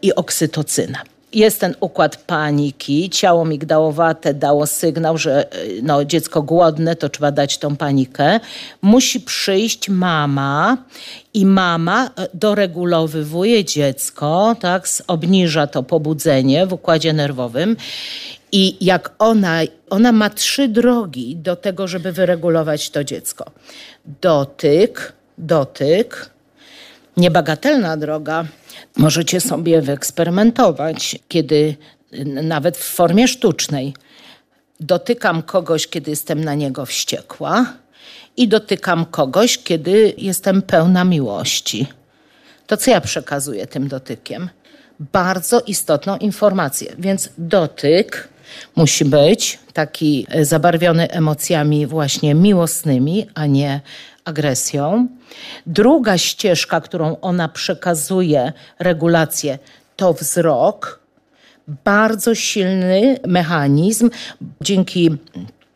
i oksytocyna jest ten układ paniki, ciało migdałowate dało sygnał, że e, no, dziecko głodne, to trzeba dać tą panikę. Musi przyjść mama i mama e, doregulowywuje dziecko, tak, obniża to pobudzenie w układzie nerwowym. I jak ona, ona ma trzy drogi do tego, żeby wyregulować to dziecko. Dotyk, dotyk, niebagatelna droga, Możecie sobie wyeksperymentować, kiedy nawet w formie sztucznej dotykam kogoś, kiedy jestem na niego wściekła i dotykam kogoś, kiedy jestem pełna miłości. To co ja przekazuję tym dotykiem? Bardzo istotną informację. Więc dotyk musi być taki zabarwiony emocjami właśnie miłosnymi, a nie agresją. Druga ścieżka, którą ona przekazuje regulację, to wzrok. Bardzo silny mechanizm. Dzięki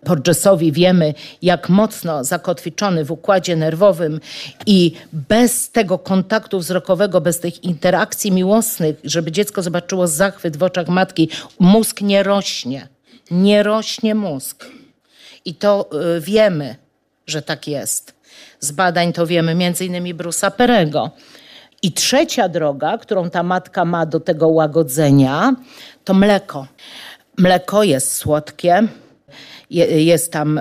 Porgesowi wiemy, jak mocno zakotwiczony w układzie nerwowym i bez tego kontaktu wzrokowego, bez tych interakcji miłosnych, żeby dziecko zobaczyło zachwyt w oczach matki, mózg nie rośnie. Nie rośnie mózg. I to y, wiemy, że tak jest. Z badań to wiemy, między innymi Brusa Perego. I trzecia droga, którą ta matka ma do tego łagodzenia, to mleko. Mleko jest słodkie, jest tam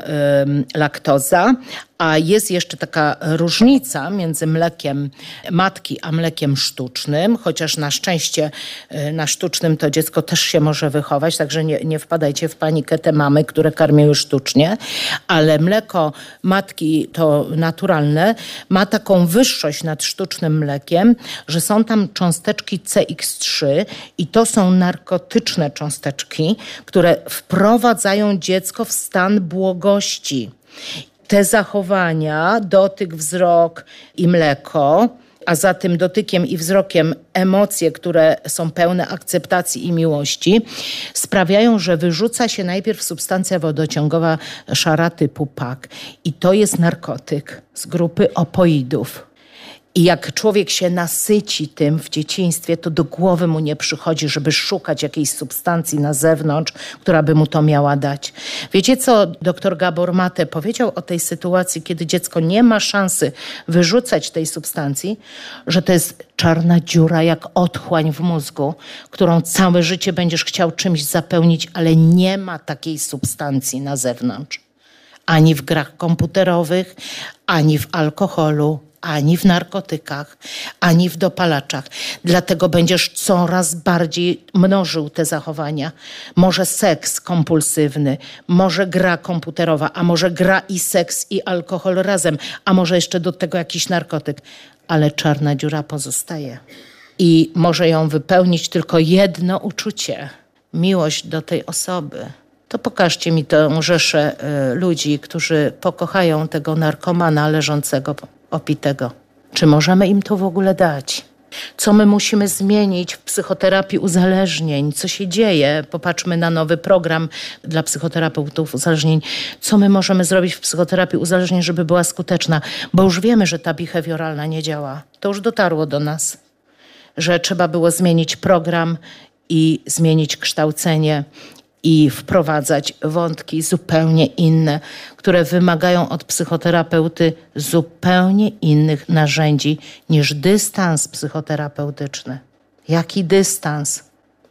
laktoza, a jest jeszcze taka różnica między mlekiem matki a mlekiem sztucznym, chociaż na szczęście y, na sztucznym to dziecko też się może wychować, także nie, nie wpadajcie w panikę te mamy, które karmią sztucznie, ale mleko matki to naturalne ma taką wyższość nad sztucznym mlekiem, że są tam cząsteczki CX3 i to są narkotyczne cząsteczki, które wprowadzają dziecko w stan błogości te zachowania, dotyk, wzrok i mleko, a za tym dotykiem i wzrokiem emocje, które są pełne akceptacji i miłości, sprawiają, że wyrzuca się najpierw substancja wodociągowa szara typu PAK. I to jest narkotyk z grupy opoidów. I jak człowiek się nasyci tym w dzieciństwie, to do głowy mu nie przychodzi, żeby szukać jakiejś substancji na zewnątrz, która by mu to miała dać. Wiecie, co doktor Gabor Mate powiedział o tej sytuacji, kiedy dziecko nie ma szansy wyrzucać tej substancji, że to jest czarna dziura jak otchłań w mózgu, którą całe życie będziesz chciał czymś zapełnić, ale nie ma takiej substancji na zewnątrz. Ani w grach komputerowych, ani w alkoholu, ani w narkotykach, ani w dopalaczach. Dlatego będziesz coraz bardziej mnożył te zachowania. Może seks kompulsywny, może gra komputerowa, a może gra i seks i alkohol razem, a może jeszcze do tego jakiś narkotyk. Ale czarna dziura pozostaje. I może ją wypełnić tylko jedno uczucie miłość do tej osoby to pokażcie mi tę rzeszę y, ludzi, którzy pokochają tego narkomana leżącego opitego. Czy możemy im to w ogóle dać? Co my musimy zmienić w psychoterapii uzależnień? Co się dzieje? Popatrzmy na nowy program dla psychoterapeutów uzależnień. Co my możemy zrobić w psychoterapii uzależnień, żeby była skuteczna? Bo już wiemy, że ta behawioralna nie działa. To już dotarło do nas, że trzeba było zmienić program i zmienić kształcenie i wprowadzać wątki zupełnie inne, które wymagają od psychoterapeuty zupełnie innych narzędzi niż dystans psychoterapeutyczny. Jaki dystans?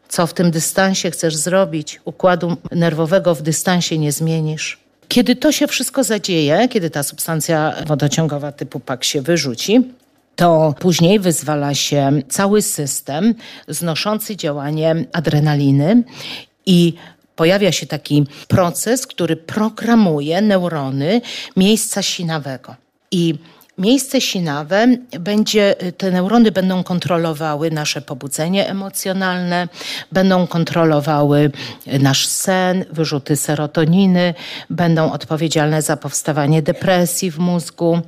Co w tym dystansie chcesz zrobić? Układu nerwowego w dystansie nie zmienisz. Kiedy to się wszystko zadzieje, kiedy ta substancja wodociągowa typu PAK się wyrzuci, to później wyzwala się cały system znoszący działanie adrenaliny i pojawia się taki proces, który programuje neurony miejsca sinawego. I miejsce sinawe będzie, te neurony będą kontrolowały nasze pobudzenie emocjonalne, będą kontrolowały nasz sen, wyrzuty serotoniny, będą odpowiedzialne za powstawanie depresji w mózgu.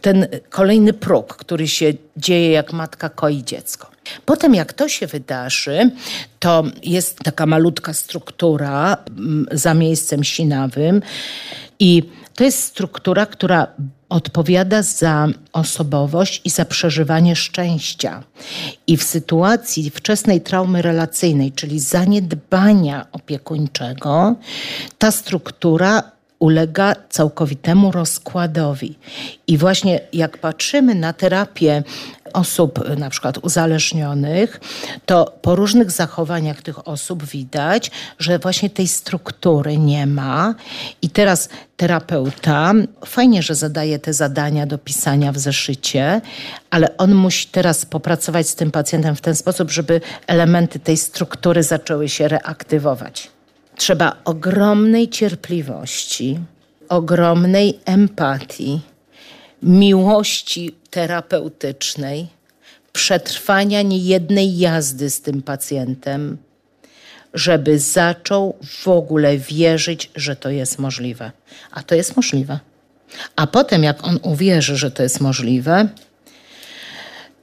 Ten kolejny próg, który się dzieje jak matka koi dziecko. Potem jak to się wydarzy, to jest taka malutka struktura mm, za miejscem sinawym i to jest struktura, która odpowiada za osobowość i za przeżywanie szczęścia. I w sytuacji wczesnej traumy relacyjnej, czyli zaniedbania opiekuńczego, ta struktura ulega całkowitemu rozkładowi. I właśnie jak patrzymy na terapię osób na przykład uzależnionych, to po różnych zachowaniach tych osób widać, że właśnie tej struktury nie ma. I teraz terapeuta fajnie, że zadaje te zadania do pisania w zeszycie, ale on musi teraz popracować z tym pacjentem w ten sposób, żeby elementy tej struktury zaczęły się reaktywować. Trzeba ogromnej cierpliwości, ogromnej empatii, miłości terapeutycznej, przetrwania niejednej jazdy z tym pacjentem, żeby zaczął w ogóle wierzyć, że to jest możliwe. A to jest możliwe. A potem, jak on uwierzy, że to jest możliwe,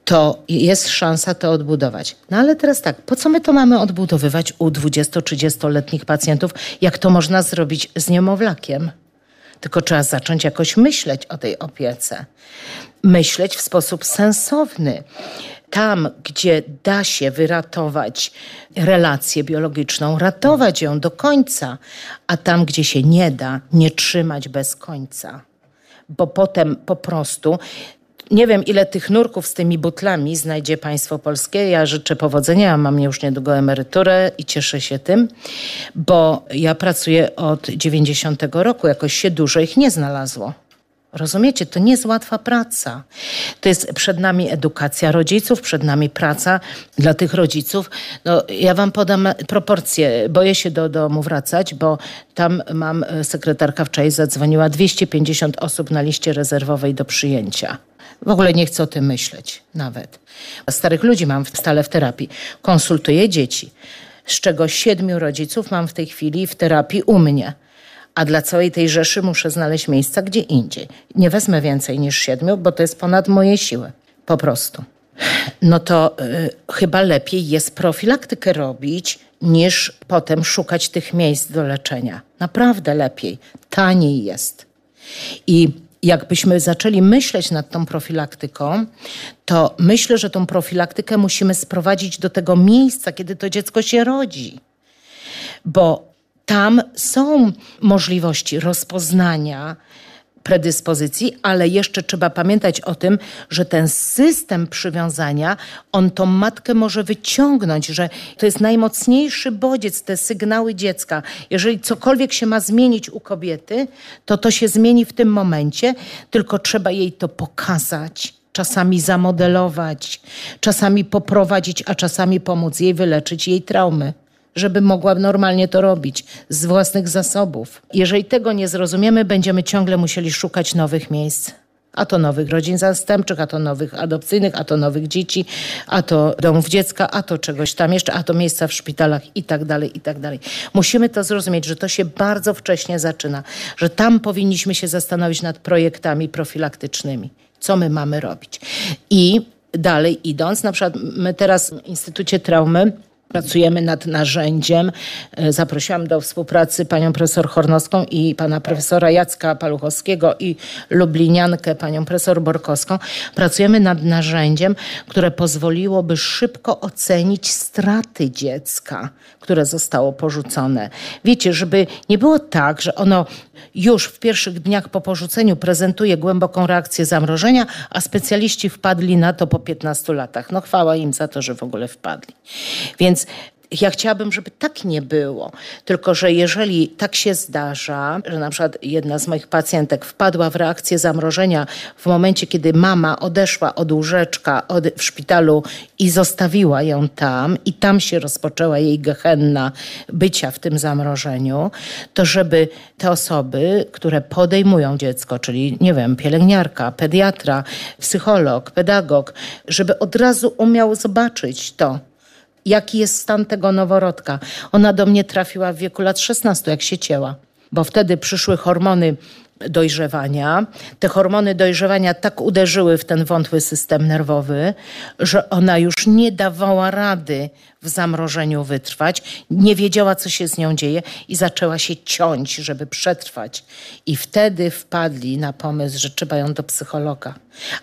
to jest szansa to odbudować. No ale teraz tak, po co my to mamy odbudowywać u 20-30-letnich pacjentów, jak to można zrobić z niemowlakiem? Tylko trzeba zacząć jakoś myśleć o tej opiece. Myśleć w sposób sensowny. Tam, gdzie da się wyratować relację biologiczną, ratować ją do końca, a tam, gdzie się nie da, nie trzymać bez końca bo potem po prostu nie wiem, ile tych nurków z tymi butlami znajdzie państwo polskie. Ja życzę powodzenia. Mam już niedługo emeryturę i cieszę się tym, bo ja pracuję od 90 roku. Jakoś się dużo ich nie znalazło. Rozumiecie? To nie jest łatwa praca. To jest przed nami edukacja rodziców, przed nami praca dla tych rodziców. No, ja wam podam proporcje. Boję się do domu wracać, bo tam mam, e, sekretarka wczoraj zadzwoniła, 250 osób na liście rezerwowej do przyjęcia. W ogóle nie chcę o tym myśleć nawet. Starych ludzi mam stale w terapii. Konsultuję dzieci, z czego siedmiu rodziców mam w tej chwili w terapii u mnie. A dla całej tej rzeszy muszę znaleźć miejsca gdzie indziej. Nie wezmę więcej niż siedmiu, bo to jest ponad moje siły. Po prostu. No to y, chyba lepiej jest profilaktykę robić, niż potem szukać tych miejsc do leczenia. Naprawdę lepiej. Taniej jest. I jakbyśmy zaczęli myśleć nad tą profilaktyką, to myślę, że tą profilaktykę musimy sprowadzić do tego miejsca, kiedy to dziecko się rodzi. Bo tam są możliwości rozpoznania predyspozycji, ale jeszcze trzeba pamiętać o tym, że ten system przywiązania, on tą matkę może wyciągnąć, że to jest najmocniejszy bodziec, te sygnały dziecka. Jeżeli cokolwiek się ma zmienić u kobiety, to to się zmieni w tym momencie, tylko trzeba jej to pokazać czasami zamodelować, czasami poprowadzić, a czasami pomóc jej wyleczyć jej traumy żeby mogła normalnie to robić z własnych zasobów. Jeżeli tego nie zrozumiemy, będziemy ciągle musieli szukać nowych miejsc. A to nowych rodzin zastępczych, a to nowych adopcyjnych, a to nowych dzieci, a to domów dziecka, a to czegoś tam jeszcze, a to miejsca w szpitalach i tak dalej, i tak dalej. Musimy to zrozumieć, że to się bardzo wcześnie zaczyna, że tam powinniśmy się zastanowić nad projektami profilaktycznymi. Co my mamy robić? I dalej idąc, na przykład my teraz w Instytucie Traumy Pracujemy nad narzędziem. E, zaprosiłam do współpracy panią profesor Hornowską i pana profesora Jacka Paluchowskiego i lubliniankę panią profesor Borkowską. Pracujemy nad narzędziem, które pozwoliłoby szybko ocenić straty dziecka, które zostało porzucone. Wiecie, żeby nie było tak, że ono już w pierwszych dniach po porzuceniu prezentuje głęboką reakcję zamrożenia, a specjaliści wpadli na to po 15 latach. No chwała im za to, że w ogóle wpadli. Więc ja chciałabym, żeby tak nie było. Tylko, że jeżeli tak się zdarza, że na przykład jedna z moich pacjentek wpadła w reakcję zamrożenia w momencie, kiedy mama odeszła od łóżeczka od, w szpitalu i zostawiła ją tam, i tam się rozpoczęła jej gehenna bycia w tym zamrożeniu, to żeby te osoby, które podejmują dziecko, czyli nie wiem, pielęgniarka, pediatra, psycholog, pedagog, żeby od razu umiał zobaczyć to jaki jest stan tego noworodka. Ona do mnie trafiła w wieku lat 16, jak się cięła, bo wtedy przyszły hormony dojrzewania. Te hormony dojrzewania tak uderzyły w ten wątły system nerwowy, że ona już nie dawała rady w zamrożeniu wytrwać, nie wiedziała, co się z nią dzieje i zaczęła się ciąć, żeby przetrwać. I wtedy wpadli na pomysł, że trzeba ją do psychologa.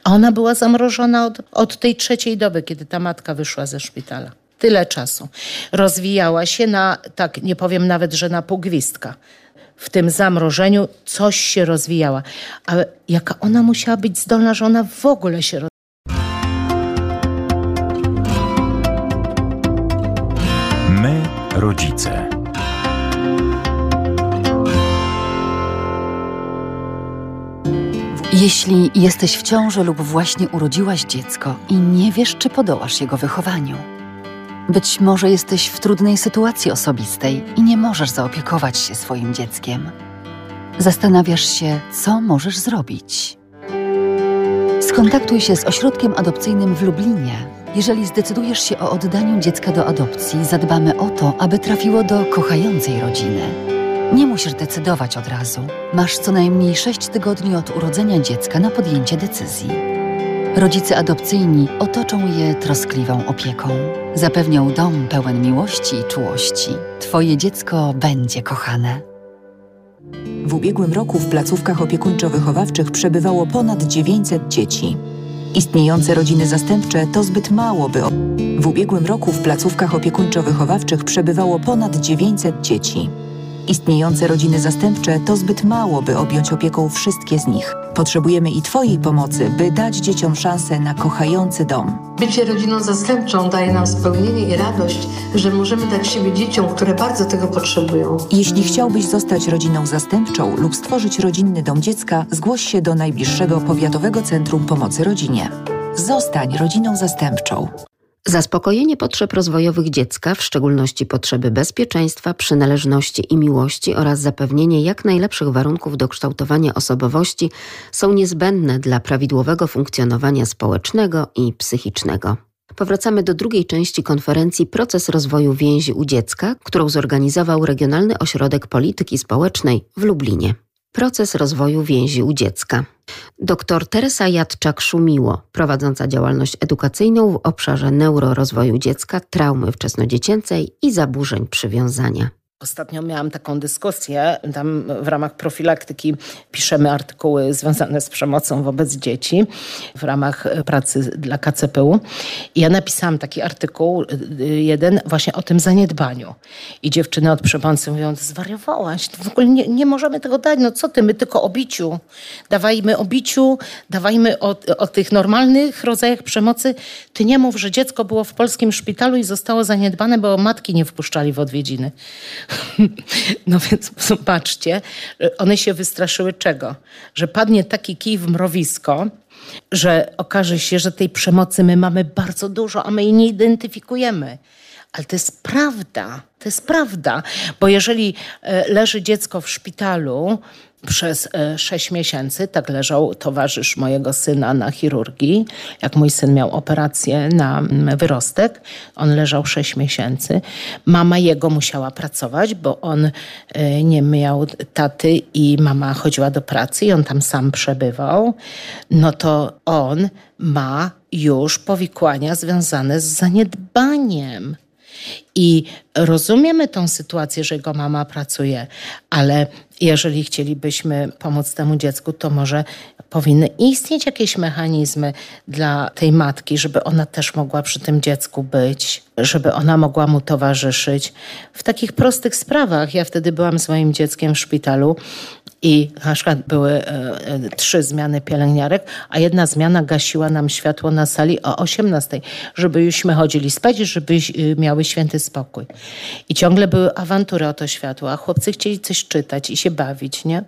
A ona była zamrożona od, od tej trzeciej doby, kiedy ta matka wyszła ze szpitala tyle czasu. Rozwijała się na, tak nie powiem nawet, że na pół gwizdka. W tym zamrożeniu coś się rozwijała. Ale jaka ona musiała być zdolna, że ona w ogóle się rozwijała. My, rodzice. Jeśli jesteś w ciąży lub właśnie urodziłaś dziecko i nie wiesz, czy podołasz jego wychowaniu, być może jesteś w trudnej sytuacji osobistej i nie możesz zaopiekować się swoim dzieckiem. Zastanawiasz się, co możesz zrobić. Skontaktuj się z ośrodkiem adopcyjnym w Lublinie. Jeżeli zdecydujesz się o oddaniu dziecka do adopcji, zadbamy o to, aby trafiło do kochającej rodziny. Nie musisz decydować od razu. Masz co najmniej 6 tygodni od urodzenia dziecka na podjęcie decyzji. Rodzice adopcyjni otoczą je troskliwą opieką. Zapewnią dom pełen miłości i czułości. Twoje dziecko będzie kochane. W ubiegłym roku w placówkach opiekuńczo-wychowawczych przebywało ponad 900 dzieci. Istniejące rodziny zastępcze to zbyt mało, by. W ubiegłym roku w placówkach opiekuńczo-wychowawczych przebywało ponad 900 dzieci. Istniejące rodziny zastępcze to zbyt mało, by objąć opieką wszystkie z nich. Potrzebujemy i Twojej pomocy, by dać dzieciom szansę na kochający dom. Bycie rodziną zastępczą daje nam spełnienie i radość, że możemy dać siebie dzieciom, które bardzo tego potrzebują. Jeśli chciałbyś zostać rodziną zastępczą lub stworzyć rodzinny dom dziecka, zgłoś się do najbliższego powiatowego centrum pomocy rodzinie. Zostań rodziną zastępczą. Zaspokojenie potrzeb rozwojowych dziecka, w szczególności potrzeby bezpieczeństwa, przynależności i miłości oraz zapewnienie jak najlepszych warunków do kształtowania osobowości są niezbędne dla prawidłowego funkcjonowania społecznego i psychicznego. Powracamy do drugiej części konferencji Proces rozwoju więzi u dziecka, którą zorganizował Regionalny Ośrodek Polityki Społecznej w Lublinie. Proces rozwoju więzi u dziecka. Dr Teresa Jadczak-Szumiło, prowadząca działalność edukacyjną w obszarze neurorozwoju dziecka, traumy wczesnodziecięcej i zaburzeń przywiązania. Ostatnio miałam taką dyskusję, tam w ramach profilaktyki piszemy artykuły związane z przemocą wobec dzieci w ramach pracy dla KCPU. I ja napisałam taki artykuł, y, jeden właśnie o tym zaniedbaniu. I dziewczyny od przemocy mówią, zwariowałaś, w ogóle nie, nie możemy tego dać, no co ty, my tylko o biciu. Dawajmy o biciu, dawajmy o, o tych normalnych rodzajach przemocy. Ty nie mów, że dziecko było w polskim szpitalu i zostało zaniedbane, bo matki nie wpuszczali w odwiedziny. No więc zobaczcie, one się wystraszyły czego? Że padnie taki kij w mrowisko, że okaże się, że tej przemocy my mamy bardzo dużo, a my jej nie identyfikujemy. Ale to jest prawda, to jest prawda, bo jeżeli e, leży dziecko w szpitalu, przez e, sześć miesięcy. Tak leżał towarzysz mojego syna na chirurgii. Jak mój syn miał operację na wyrostek, on leżał sześć miesięcy. Mama jego musiała pracować, bo on e, nie miał taty i mama chodziła do pracy i on tam sam przebywał. No to on ma już powikłania związane z zaniedbaniem. I rozumiemy tą sytuację, że jego mama pracuje, ale jeżeli chcielibyśmy pomóc temu dziecku, to może powinny istnieć jakieś mechanizmy dla tej matki, żeby ona też mogła przy tym dziecku być, żeby ona mogła mu towarzyszyć. W takich prostych sprawach. Ja wtedy byłam z moim dzieckiem w szpitalu i na przykład były e, e, trzy zmiany pielęgniarek, a jedna zmiana gasiła nam światło na sali o 18, żebyśmy chodzili spać, żeby y, miały święty spokój. I ciągle były awantury o to światło, a chłopcy chcieli coś czytać i się bawić, nie?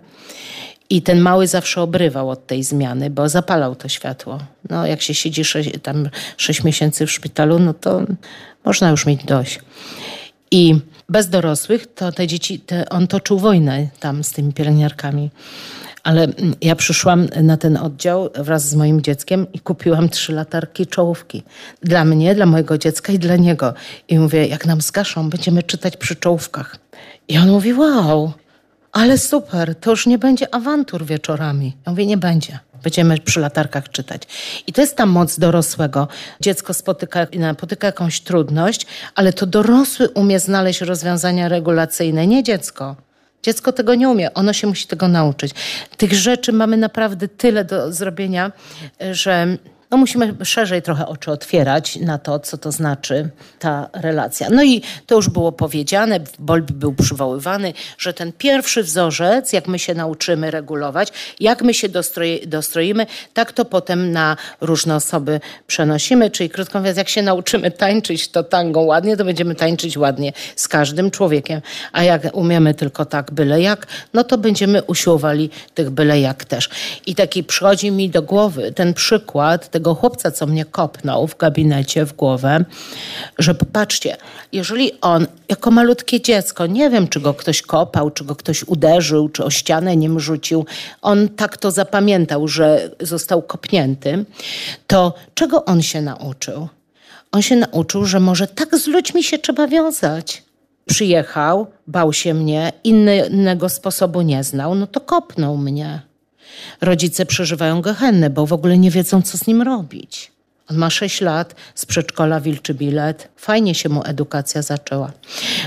I ten mały zawsze obrywał od tej zmiany, bo zapalał to światło. No, jak się siedzi sześć, tam sześć miesięcy w szpitalu, no to można już mieć dość. I bez dorosłych, to te dzieci, te, on toczył wojnę tam z tymi pielęgniarkami. Ale ja przyszłam na ten oddział wraz z moim dzieckiem i kupiłam trzy latarki czołówki. Dla mnie, dla mojego dziecka i dla niego. I mówię, jak nam zgaszą, będziemy czytać przy czołówkach. I on mówi, wow, ale super, to już nie będzie awantur wieczorami. Ja mówię, nie będzie będziemy przy latarkach czytać. I to jest ta moc dorosłego. Dziecko spotyka, napotyka jakąś trudność, ale to dorosły umie znaleźć rozwiązania regulacyjne, nie dziecko. Dziecko tego nie umie, ono się musi tego nauczyć. Tych rzeczy mamy naprawdę tyle do zrobienia, że no musimy szerzej trochę oczy otwierać na to, co to znaczy ta relacja. No i to już było powiedziane, Bolbi był przywoływany, że ten pierwszy wzorzec, jak my się nauczymy regulować, jak my się dostroi, dostroimy, tak to potem na różne osoby przenosimy. Czyli krótko mówiąc, jak się nauczymy tańczyć to tango ładnie, to będziemy tańczyć ładnie z każdym człowiekiem. A jak umiemy tylko tak byle jak, no to będziemy usiłowali tych byle jak też. I taki przychodzi mi do głowy ten przykład tego tego chłopca, co mnie kopnął w gabinecie w głowę, że popatrzcie, jeżeli on jako malutkie dziecko, nie wiem, czy go ktoś kopał, czy go ktoś uderzył, czy o ścianę nim rzucił, on tak to zapamiętał, że został kopnięty, to czego on się nauczył? On się nauczył, że może tak z ludźmi się trzeba wiązać. Przyjechał, bał się mnie, innego sposobu nie znał, no to kopnął mnie. Rodzice przeżywają gehennę, bo w ogóle nie wiedzą, co z nim robić. On ma 6 lat, z przedszkola wilczy bilet. Fajnie się mu edukacja zaczęła.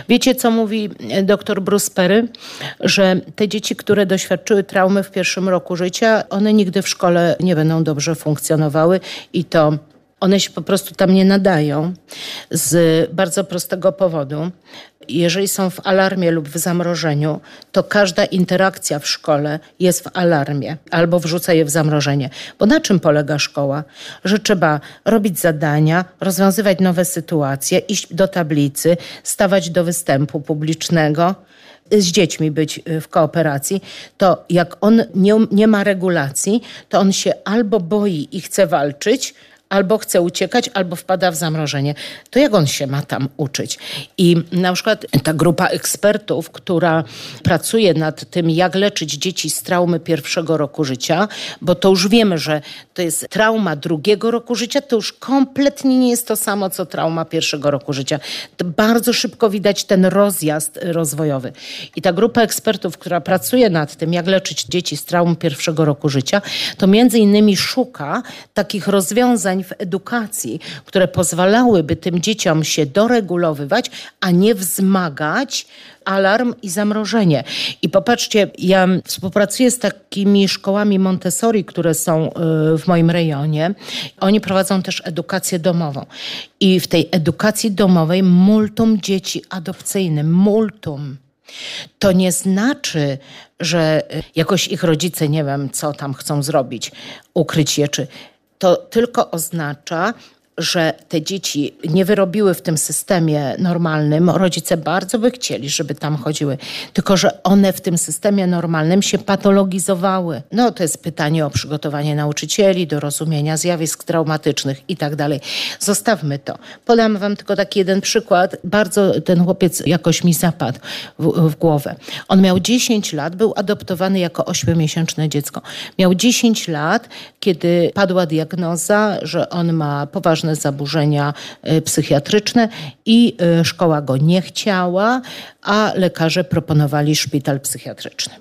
Wiecie, co mówi dr Bruce Perry? Że te dzieci, które doświadczyły traumy w pierwszym roku życia, one nigdy w szkole nie będą dobrze funkcjonowały i to one się po prostu tam nie nadają z bardzo prostego powodu. Jeżeli są w alarmie lub w zamrożeniu, to każda interakcja w szkole jest w alarmie albo wrzuca je w zamrożenie. Bo na czym polega szkoła? Że trzeba robić zadania, rozwiązywać nowe sytuacje, iść do tablicy, stawać do występu publicznego z dziećmi być w kooperacji, to jak on nie, nie ma regulacji, to on się albo boi i chce walczyć, albo chce uciekać, albo wpada w zamrożenie. To jak on się ma tam uczyć? I na przykład ta grupa ekspertów, która pracuje nad tym, jak leczyć dzieci z traumy pierwszego roku życia, bo to już wiemy, że to jest trauma drugiego roku życia, to już kompletnie nie jest to samo, co trauma pierwszego roku życia. To bardzo szybko widać ten rozjazd rozwojowy. I ta grupa ekspertów, która pracuje nad tym, jak leczyć dzieci z traum pierwszego roku życia, to między innymi szuka takich rozwiązań, w edukacji, które pozwalałyby tym dzieciom się doregulowywać, a nie wzmagać alarm i zamrożenie. I popatrzcie, ja współpracuję z takimi szkołami Montessori, które są y, w moim rejonie. Oni prowadzą też edukację domową. I w tej edukacji domowej multum dzieci adopcyjnych, multum. To nie znaczy, że jakoś ich rodzice nie wiem, co tam chcą zrobić, ukryć je, czy to tylko oznacza, że te dzieci nie wyrobiły w tym systemie normalnym. Rodzice bardzo by chcieli, żeby tam chodziły, tylko że one w tym systemie normalnym się patologizowały. No to jest pytanie o przygotowanie nauczycieli do rozumienia zjawisk traumatycznych i tak dalej. Zostawmy to. Podam wam tylko taki jeden przykład. Bardzo ten chłopiec jakoś mi zapadł w, w głowę. On miał 10 lat, był adoptowany jako 8-miesięczne dziecko. Miał 10 lat, kiedy padła diagnoza, że on ma poważne zaburzenia e, psychiatryczne i e, szkoła go nie chciała, a lekarze proponowali szpital psychiatryczny.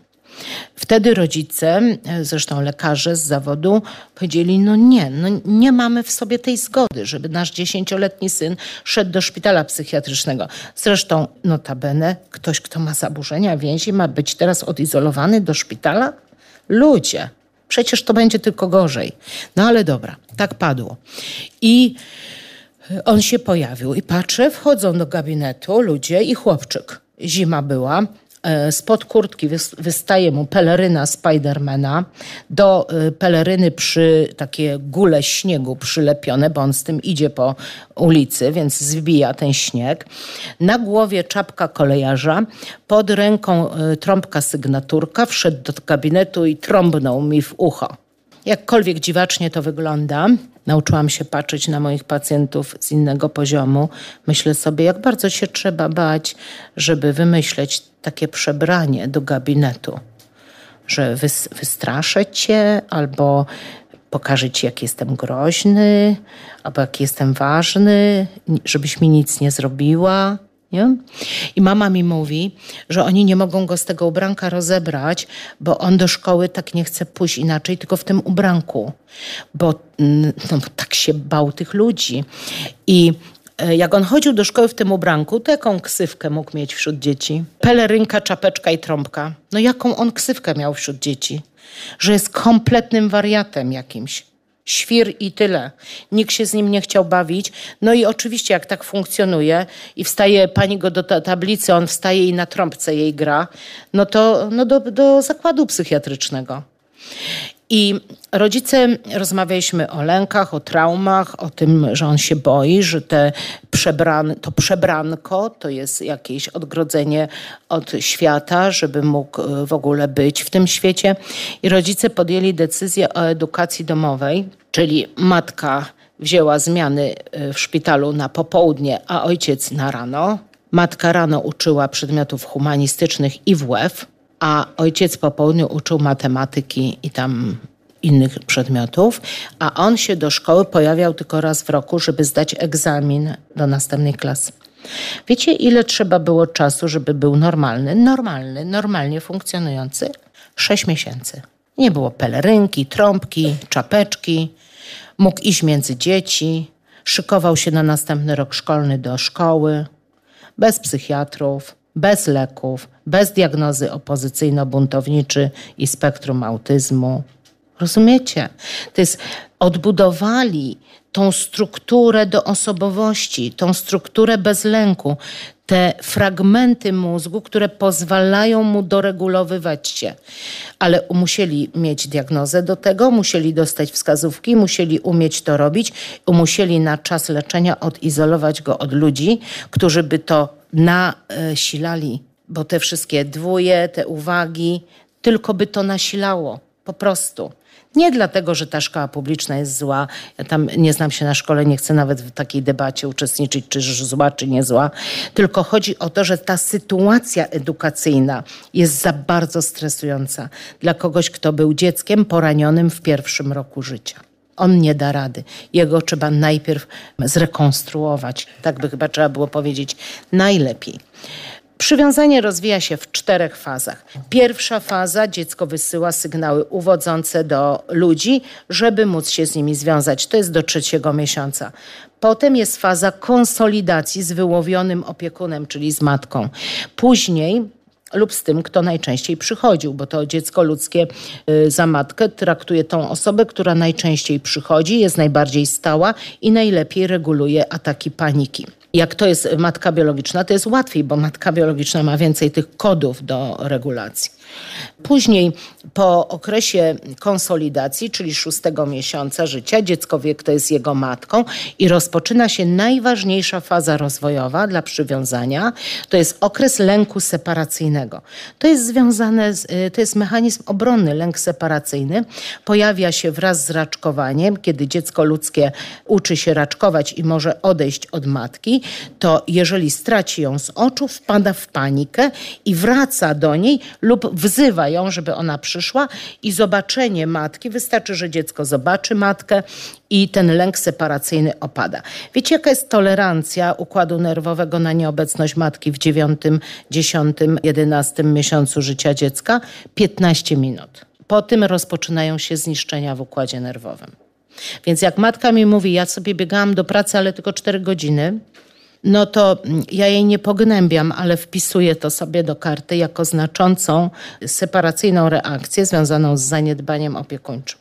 Wtedy rodzice, e, zresztą lekarze z zawodu, powiedzieli: No nie, no nie mamy w sobie tej zgody, żeby nasz dziesięcioletni syn szedł do szpitala psychiatrycznego. Zresztą, notabene, ktoś, kto ma zaburzenia więzi, ma być teraz odizolowany do szpitala? Ludzie, Przecież to będzie tylko gorzej. No ale dobra, tak padło. I on się pojawił i patrzę, wchodzą do gabinetu ludzie i chłopczyk. Zima była, E, spod kurtki wystaje mu peleryna Spidermana, do e, peleryny przy takie gule śniegu przylepione, bo on z tym idzie po ulicy, więc zbija ten śnieg. Na głowie czapka kolejarza, pod ręką e, trąbka sygnaturka, wszedł do gabinetu i trąbnął mi w ucho. Jakkolwiek dziwacznie to wygląda, nauczyłam się patrzeć na moich pacjentów z innego poziomu. Myślę sobie, jak bardzo się trzeba bać, żeby wymyśleć takie przebranie do gabinetu, że wystraszę cię albo pokażę ci, jak jestem groźny, albo jak jestem ważny, żebyś mi nic nie zrobiła. Nie? I mama mi mówi, że oni nie mogą go z tego ubranka rozebrać, bo on do szkoły tak nie chce pójść inaczej, tylko w tym ubranku, bo, mm, no, bo tak się bał tych ludzi. I e, jak on chodził do szkoły w tym ubranku, to jaką ksywkę mógł mieć wśród dzieci? Pelerynka, czapeczka i trąbka. No jaką on ksywkę miał wśród dzieci? Że jest kompletnym wariatem jakimś świr i tyle. Nikt się z nim nie chciał bawić. No i oczywiście jak tak funkcjonuje i wstaje pani go do tablicy, on wstaje i na trąbce jej gra, no to no do, do zakładu psychiatrycznego. I rodzice rozmawialiśmy o lękach, o traumach, o tym, że on się boi, że te przebran, to przebranko to jest jakieś odgrodzenie od świata, żeby mógł e, w ogóle być w tym świecie. I rodzice podjęli decyzję o edukacji domowej, czyli matka wzięła zmiany e, w szpitalu na popołudnie, a ojciec na rano. Matka rano uczyła przedmiotów humanistycznych i WF a ojciec po południu uczył matematyki i tam innych przedmiotów, a on się do szkoły pojawiał tylko raz w roku, żeby zdać egzamin do następnej klasy. Wiecie, ile trzeba było czasu, żeby był normalny, normalny, normalnie funkcjonujący? Sześć miesięcy. Nie było pelerynki, trąbki, czapeczki. Mógł iść między dzieci, szykował się na następny rok szkolny do szkoły, bez psychiatrów, bez leków, bez diagnozy opozycyjno-buntowniczy i spektrum autyzmu. Rozumiecie? To jest, odbudowali tą strukturę do osobowości, tą strukturę bez lęku, te fragmenty mózgu, które pozwalają mu doregulowywać się. Ale musieli mieć diagnozę do tego, musieli dostać wskazówki, musieli umieć to robić, musieli na czas leczenia odizolować go od ludzi, którzy by to nasilali, bo te wszystkie dwóje, te uwagi, tylko by to nasilało, po prostu. Nie dlatego, że ta szkoła publiczna jest zła. Ja tam nie znam się na szkole, nie chcę nawet w takiej debacie uczestniczyć, czy zła, czy nie zła. Tylko chodzi o to, że ta sytuacja edukacyjna jest za bardzo stresująca dla kogoś, kto był dzieckiem poranionym w pierwszym roku życia. On nie da rady. Jego trzeba najpierw zrekonstruować. Tak by chyba trzeba było powiedzieć najlepiej. Przywiązanie rozwija się w czterech fazach. Pierwsza faza dziecko wysyła sygnały uwodzące do ludzi, żeby móc się z nimi związać. To jest do trzeciego miesiąca. Potem jest faza konsolidacji z wyłowionym opiekunem, czyli z matką. Później lub z tym, kto najczęściej przychodził, bo to dziecko ludzkie y, za matkę traktuje tą osobę, która najczęściej przychodzi, jest najbardziej stała i najlepiej reguluje ataki paniki. Jak to jest matka biologiczna, to jest łatwiej, bo matka biologiczna ma więcej tych kodów do regulacji. Później po okresie konsolidacji, czyli szóstego miesiąca życia, dziecko wie, kto jest jego matką i rozpoczyna się najważniejsza faza rozwojowa dla przywiązania. To jest okres lęku separacyjnego. To jest związane, z, y, to jest mechanizm obronny, lęk separacyjny. Pojawia się wraz z raczkowaniem, kiedy dziecko ludzkie uczy się raczkować i może odejść od matki, to jeżeli straci ją z oczu, wpada w panikę i wraca do niej lub wzywa ją, żeby ona przyszła i zobaczenie matki, wystarczy, że dziecko zobaczy matkę i ten lęk separacyjny opada. Wiecie, jaka jest tolerancja układu nerwowego na nieobecność matki w 9, 10, 11 miesiącu życia dziecka? 15 minut. Po tym rozpoczynają się zniszczenia w układzie nerwowym. Więc jak matka mi mówi, ja sobie biegałam do pracy, ale tylko 4 godziny, no to ja jej nie pognębiam, ale wpisuję to sobie do karty jako znaczącą separacyjną reakcję związaną z zaniedbaniem opiekuńczym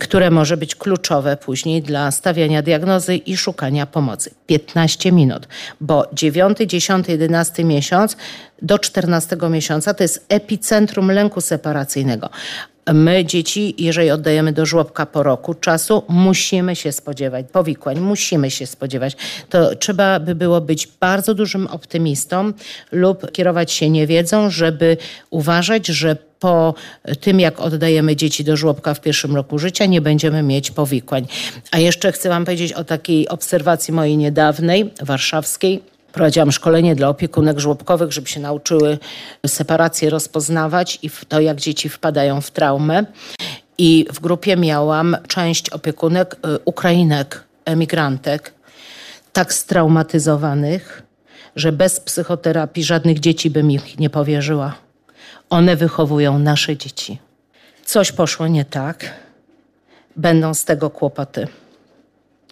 które może być kluczowe później dla stawiania diagnozy i szukania pomocy. 15 minut, bo 9, 10, 11 miesiąc do 14 miesiąca to jest epicentrum lęku separacyjnego. My dzieci, jeżeli oddajemy do żłobka po roku czasu, musimy się spodziewać powikłań, musimy się spodziewać. To trzeba by było być bardzo dużym optymistą lub kierować się niewiedzą, żeby uważać, że po tym, jak oddajemy dzieci do żłobka w pierwszym roku życia, nie będziemy mieć powikłań. A jeszcze chcę Wam powiedzieć o takiej obserwacji mojej niedawnej, warszawskiej Prowadziłam szkolenie dla opiekunek żłobkowych, żeby się nauczyły separację rozpoznawać i to, jak dzieci wpadają w traumę. I w grupie miałam część opiekunek y, Ukrainek, emigrantek, tak straumatyzowanych, że bez psychoterapii żadnych dzieci bym ich nie powierzyła. One wychowują nasze dzieci. Coś poszło nie tak, będą z tego kłopoty.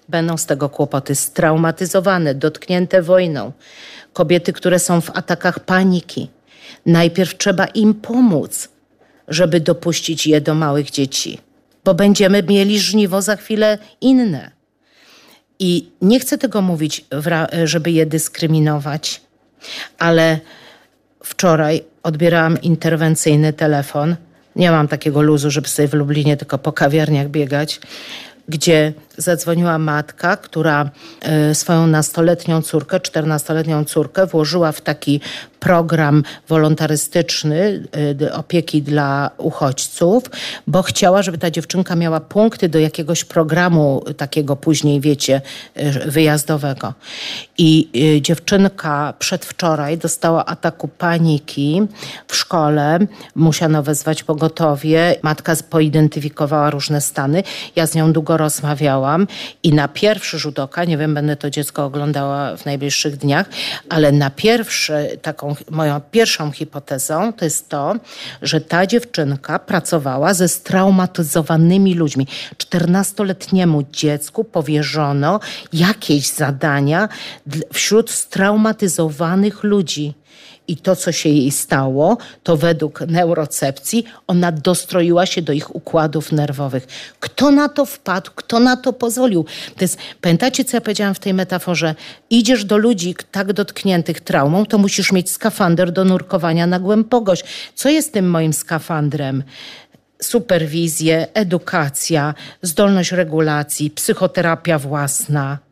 Będą z tego kłopoty straumatyzowane, dotknięte wojną. Kobiety, które są w atakach paniki. Najpierw trzeba im pomóc, żeby dopuścić je do małych dzieci, bo będziemy mieli żniwo za chwilę inne. I nie chcę tego mówić, żeby je dyskryminować, ale wczoraj odbierałam interwencyjny telefon. Nie mam takiego luzu, żeby sobie w Lublinie tylko po kawiarniach biegać gdzie zadzwoniła matka, która e, swoją nastoletnią córkę, czternastoletnią córkę włożyła w taki program wolontarystyczny y, opieki dla uchodźców, bo chciała, żeby ta dziewczynka miała punkty do jakiegoś programu takiego później, wiecie, y, wyjazdowego. I dziewczynka przedwczoraj dostała ataku paniki w szkole, musiano wezwać pogotowie, matka poidentyfikowała różne stany. Ja z nią długo rozmawiałam i na pierwszy rzut oka, nie wiem, będę to dziecko oglądała w najbliższych dniach, ale na pierwszy taką moją pierwszą hipotezą to jest to, że ta dziewczynka pracowała ze straumatyzowanymi ludźmi. 14-letniemu dziecku powierzono jakieś zadania wśród straumatyzowanych ludzi. I to, co się jej stało, to według neurocepcji ona dostroiła się do ich układów nerwowych. Kto na to wpadł? Kto na to pozwolił? To jest, pamiętacie, co ja powiedziałam w tej metaforze? Idziesz do ludzi tak dotkniętych traumą, to musisz mieć skafander do nurkowania na głębokość. Co jest tym moim skafandrem? Superwizję, edukacja, zdolność regulacji, psychoterapia własna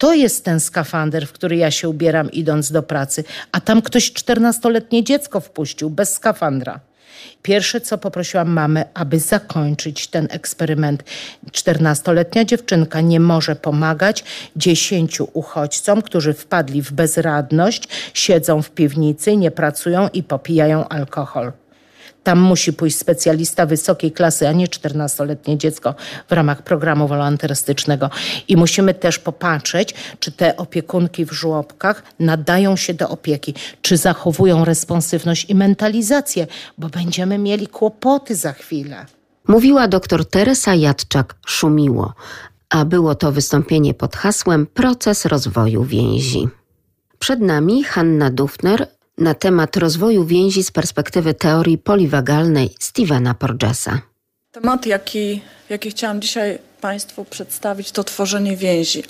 to jest ten skafander, w który ja się ubieram idąc do pracy, a tam ktoś czternastoletnie dziecko wpuścił bez skafandra. Pierwsze, co poprosiłam mamę, aby zakończyć ten eksperyment. Czternastoletnia dziewczynka nie może pomagać dziesięciu uchodźcom, którzy wpadli w bezradność, siedzą w piwnicy, nie pracują i popijają alkohol. Tam musi pójść specjalista wysokiej klasy, a nie 14-letnie dziecko w ramach programu wolontarystycznego. I musimy też popatrzeć, czy te opiekunki w żłobkach nadają się do opieki, czy zachowują responsywność i mentalizację, bo będziemy mieli kłopoty za chwilę. Mówiła dr Teresa Jadczak-Szumiło, a było to wystąpienie pod hasłem Proces rozwoju więzi. Przed nami Hanna Dufner na temat rozwoju więzi z perspektywy teorii poliwagalnej Stevena Porgesa. Temat, jaki, jaki chciałam dzisiaj Państwu przedstawić, to tworzenie więzi.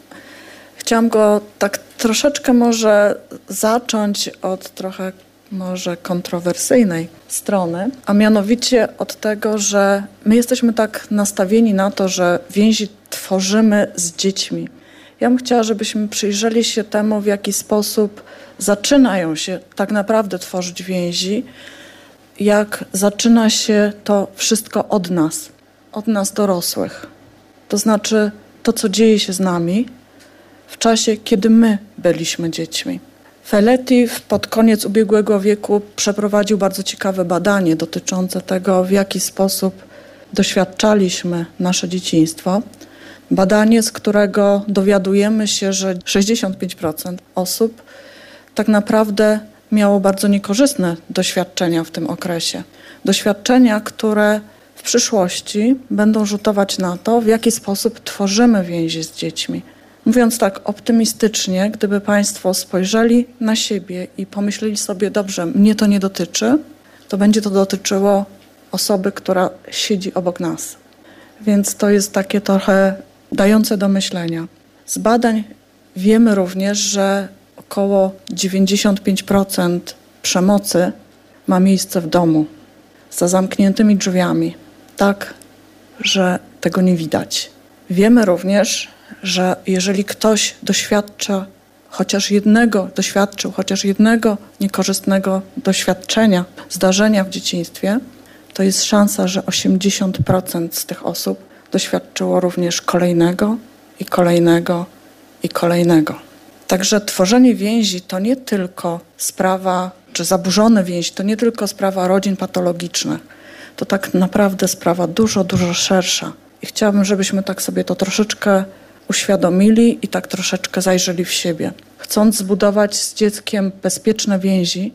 Chciałam go tak troszeczkę może zacząć od trochę może kontrowersyjnej strony, a mianowicie od tego, że my jesteśmy tak nastawieni na to, że więzi tworzymy z dziećmi. Ja bym chciała, żebyśmy przyjrzeli się temu, w jaki sposób zaczynają się tak naprawdę tworzyć więzi, jak zaczyna się to wszystko od nas, od nas dorosłych. To znaczy to, co dzieje się z nami w czasie, kiedy my byliśmy dziećmi. Feletti pod koniec ubiegłego wieku przeprowadził bardzo ciekawe badanie dotyczące tego, w jaki sposób doświadczaliśmy nasze dzieciństwo. Badanie, z którego dowiadujemy się, że 65% osób tak naprawdę miało bardzo niekorzystne doświadczenia w tym okresie. Doświadczenia, które w przyszłości będą rzutować na to, w jaki sposób tworzymy więzi z dziećmi. Mówiąc tak optymistycznie, gdyby Państwo spojrzeli na siebie i pomyśleli sobie, dobrze, mnie to nie dotyczy, to będzie to dotyczyło osoby, która siedzi obok nas. Więc to jest takie trochę dające do myślenia. Z badań wiemy również, że około 95% przemocy ma miejsce w domu, za zamkniętymi drzwiami, tak, że tego nie widać. Wiemy również, że jeżeli ktoś doświadcza chociaż jednego, doświadczył chociaż jednego niekorzystnego doświadczenia, zdarzenia w dzieciństwie, to jest szansa, że 80% z tych osób doświadczyło również kolejnego i kolejnego i kolejnego. Także tworzenie więzi to nie tylko sprawa, czy zaburzone więzi, to nie tylko sprawa rodzin patologicznych. To tak naprawdę sprawa dużo, dużo szersza. I chciałabym, żebyśmy tak sobie to troszeczkę uświadomili i tak troszeczkę zajrzeli w siebie. Chcąc zbudować z dzieckiem bezpieczne więzi,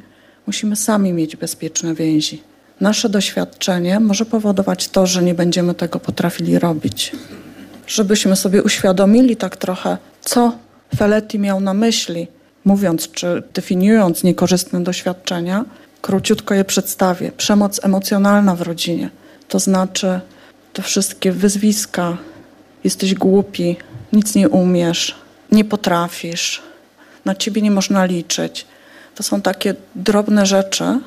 musimy sami mieć bezpieczne więzi. Nasze doświadczenie może powodować to, że nie będziemy tego potrafili robić. Żebyśmy sobie uświadomili tak trochę, co Feletti miał na myśli, mówiąc czy definiując niekorzystne doświadczenia, króciutko je przedstawię. Przemoc emocjonalna w rodzinie, to znaczy te wszystkie wyzwiska, jesteś głupi, nic nie umiesz, nie potrafisz, na ciebie nie można liczyć. To są takie drobne rzeczy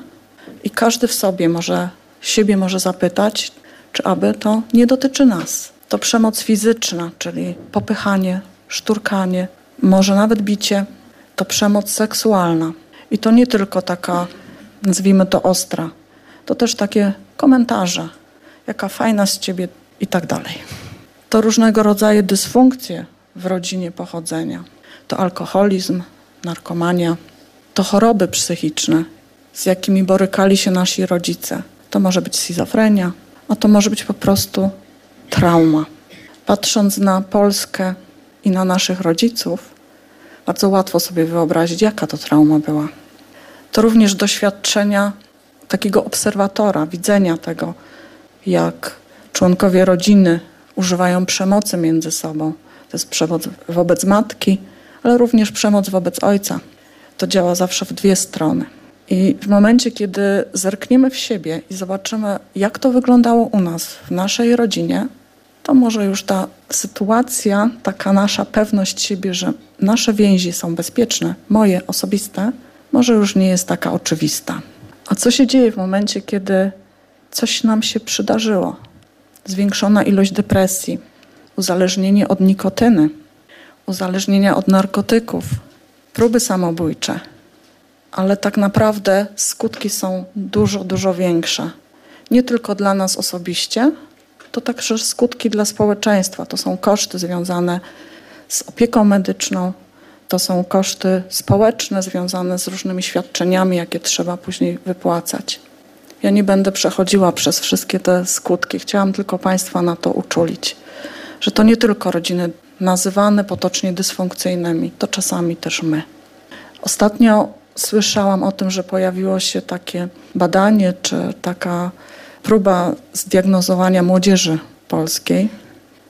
i każdy w sobie może, siebie może zapytać, czy aby to nie dotyczy nas. To przemoc fizyczna, czyli popychanie, szturkanie, może nawet bicie, to przemoc seksualna. I to nie tylko taka, nazwijmy to ostra, to też takie komentarze, jaka fajna z ciebie i tak dalej. To różnego rodzaju dysfunkcje w rodzinie pochodzenia. To alkoholizm, narkomania, to choroby psychiczne, z jakimi borykali się nasi rodzice. To może być schizofrenia, a to może być po prostu trauma. Patrząc na Polskę i na naszych rodziców, bardzo łatwo sobie wyobrazić, jaka to trauma była. To również doświadczenia takiego obserwatora, widzenia tego, jak członkowie rodziny używają przemocy między sobą. To jest przemoc wobec matki, ale również przemoc wobec ojca. To działa zawsze w dwie strony. I w momencie, kiedy zerkniemy w siebie i zobaczymy, jak to wyglądało u nas, w naszej rodzinie, to może już ta sytuacja, taka nasza pewność siebie, że nasze więzi są bezpieczne, moje osobiste, może już nie jest taka oczywista. A co się dzieje w momencie, kiedy coś nam się przydarzyło? Zwiększona ilość depresji, uzależnienie od nikotyny, uzależnienia od narkotyków, próby samobójcze. Ale tak naprawdę skutki są dużo, dużo większe. Nie tylko dla nas osobiście, to także skutki dla społeczeństwa. To są koszty związane z opieką medyczną, to są koszty społeczne związane z różnymi świadczeniami, jakie trzeba później wypłacać. Ja nie będę przechodziła przez wszystkie te skutki. Chciałam tylko Państwa na to uczulić, że to nie tylko rodziny nazywane potocznie dysfunkcyjnymi, to czasami też my. Ostatnio słyszałam o tym, że pojawiło się takie badanie, czy taka próba zdiagnozowania młodzieży polskiej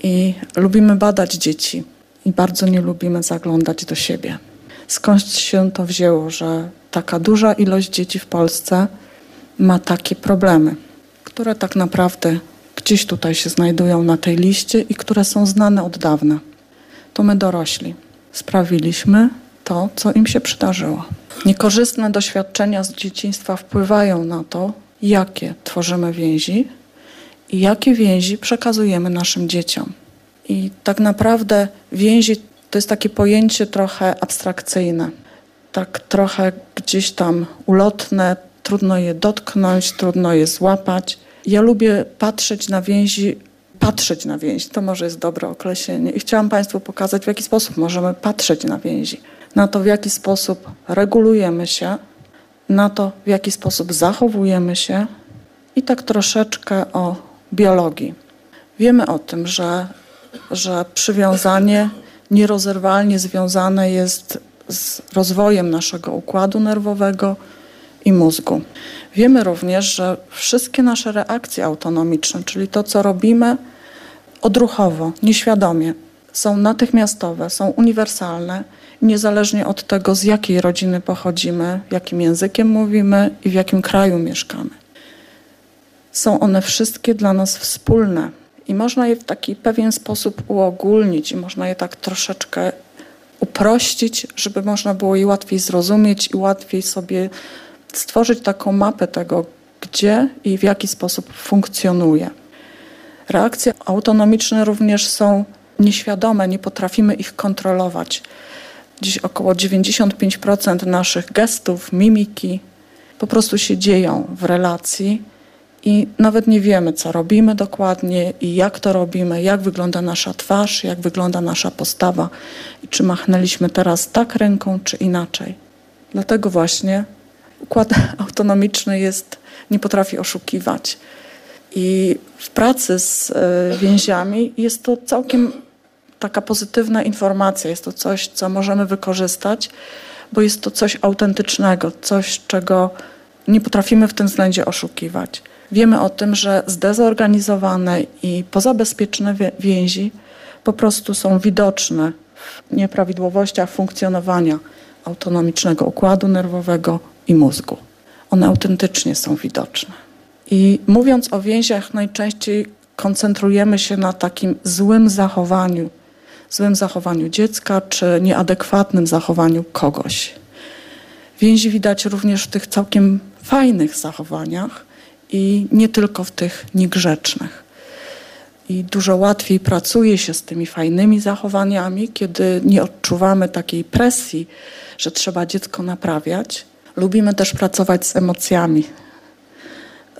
i lubimy badać dzieci i bardzo nie lubimy zaglądać do siebie. Skąd się to wzięło, że taka duża ilość dzieci w Polsce ma takie problemy, które tak naprawdę gdzieś tutaj się znajdują na tej liście i które są znane od dawna. To my dorośli sprawiliśmy to, co im się przydarzyło. Niekorzystne doświadczenia z dzieciństwa wpływają na to, jakie tworzymy więzi i jakie więzi przekazujemy naszym dzieciom. I tak naprawdę więzi to jest takie pojęcie trochę abstrakcyjne, tak trochę gdzieś tam ulotne, trudno je dotknąć, trudno je złapać. Ja lubię patrzeć na więzi, patrzeć na więzi, to może jest dobre określenie. I chciałam Państwu pokazać, w jaki sposób możemy patrzeć na więzi. Na to, w jaki sposób regulujemy się, na to, w jaki sposób zachowujemy się i tak troszeczkę o biologii. Wiemy o tym, że, że przywiązanie nierozerwalnie związane jest z rozwojem naszego układu nerwowego i mózgu. Wiemy również, że wszystkie nasze reakcje autonomiczne, czyli to, co robimy odruchowo, nieświadomie, są natychmiastowe, są uniwersalne, niezależnie od tego, z jakiej rodziny pochodzimy, jakim językiem mówimy i w jakim kraju mieszkamy. Są one wszystkie dla nas wspólne i można je w taki pewien sposób uogólnić i można je tak troszeczkę uprościć, żeby można było je łatwiej zrozumieć i łatwiej sobie stworzyć taką mapę tego, gdzie i w jaki sposób funkcjonuje. Reakcje autonomiczne również są nieświadome, nie potrafimy ich kontrolować. Dziś około 95% naszych gestów, mimiki po prostu się dzieją w relacji i nawet nie wiemy, co robimy dokładnie i jak to robimy, jak wygląda nasza twarz, jak wygląda nasza postawa i czy machnęliśmy teraz tak ręką, czy inaczej. Dlatego właśnie układ autonomiczny jest, nie potrafi oszukiwać. I w pracy z e, więziami jest to całkiem taka pozytywna informacja, jest to coś, co możemy wykorzystać, bo jest to coś autentycznego, coś, czego nie potrafimy w tym względzie oszukiwać. Wiemy o tym, że zdezorganizowane i pozabezpieczne więzi po prostu są widoczne w nieprawidłowościach funkcjonowania autonomicznego układu nerwowego i mózgu. One autentycznie są widoczne. I mówiąc o więziach, najczęściej koncentrujemy się na takim złym zachowaniu, złym zachowaniu dziecka czy nieadekwatnym zachowaniu kogoś. Więzi widać również w tych całkiem fajnych zachowaniach i nie tylko w tych niegrzecznych. I dużo łatwiej pracuje się z tymi fajnymi zachowaniami, kiedy nie odczuwamy takiej presji, że trzeba dziecko naprawiać. Lubimy też pracować z emocjami.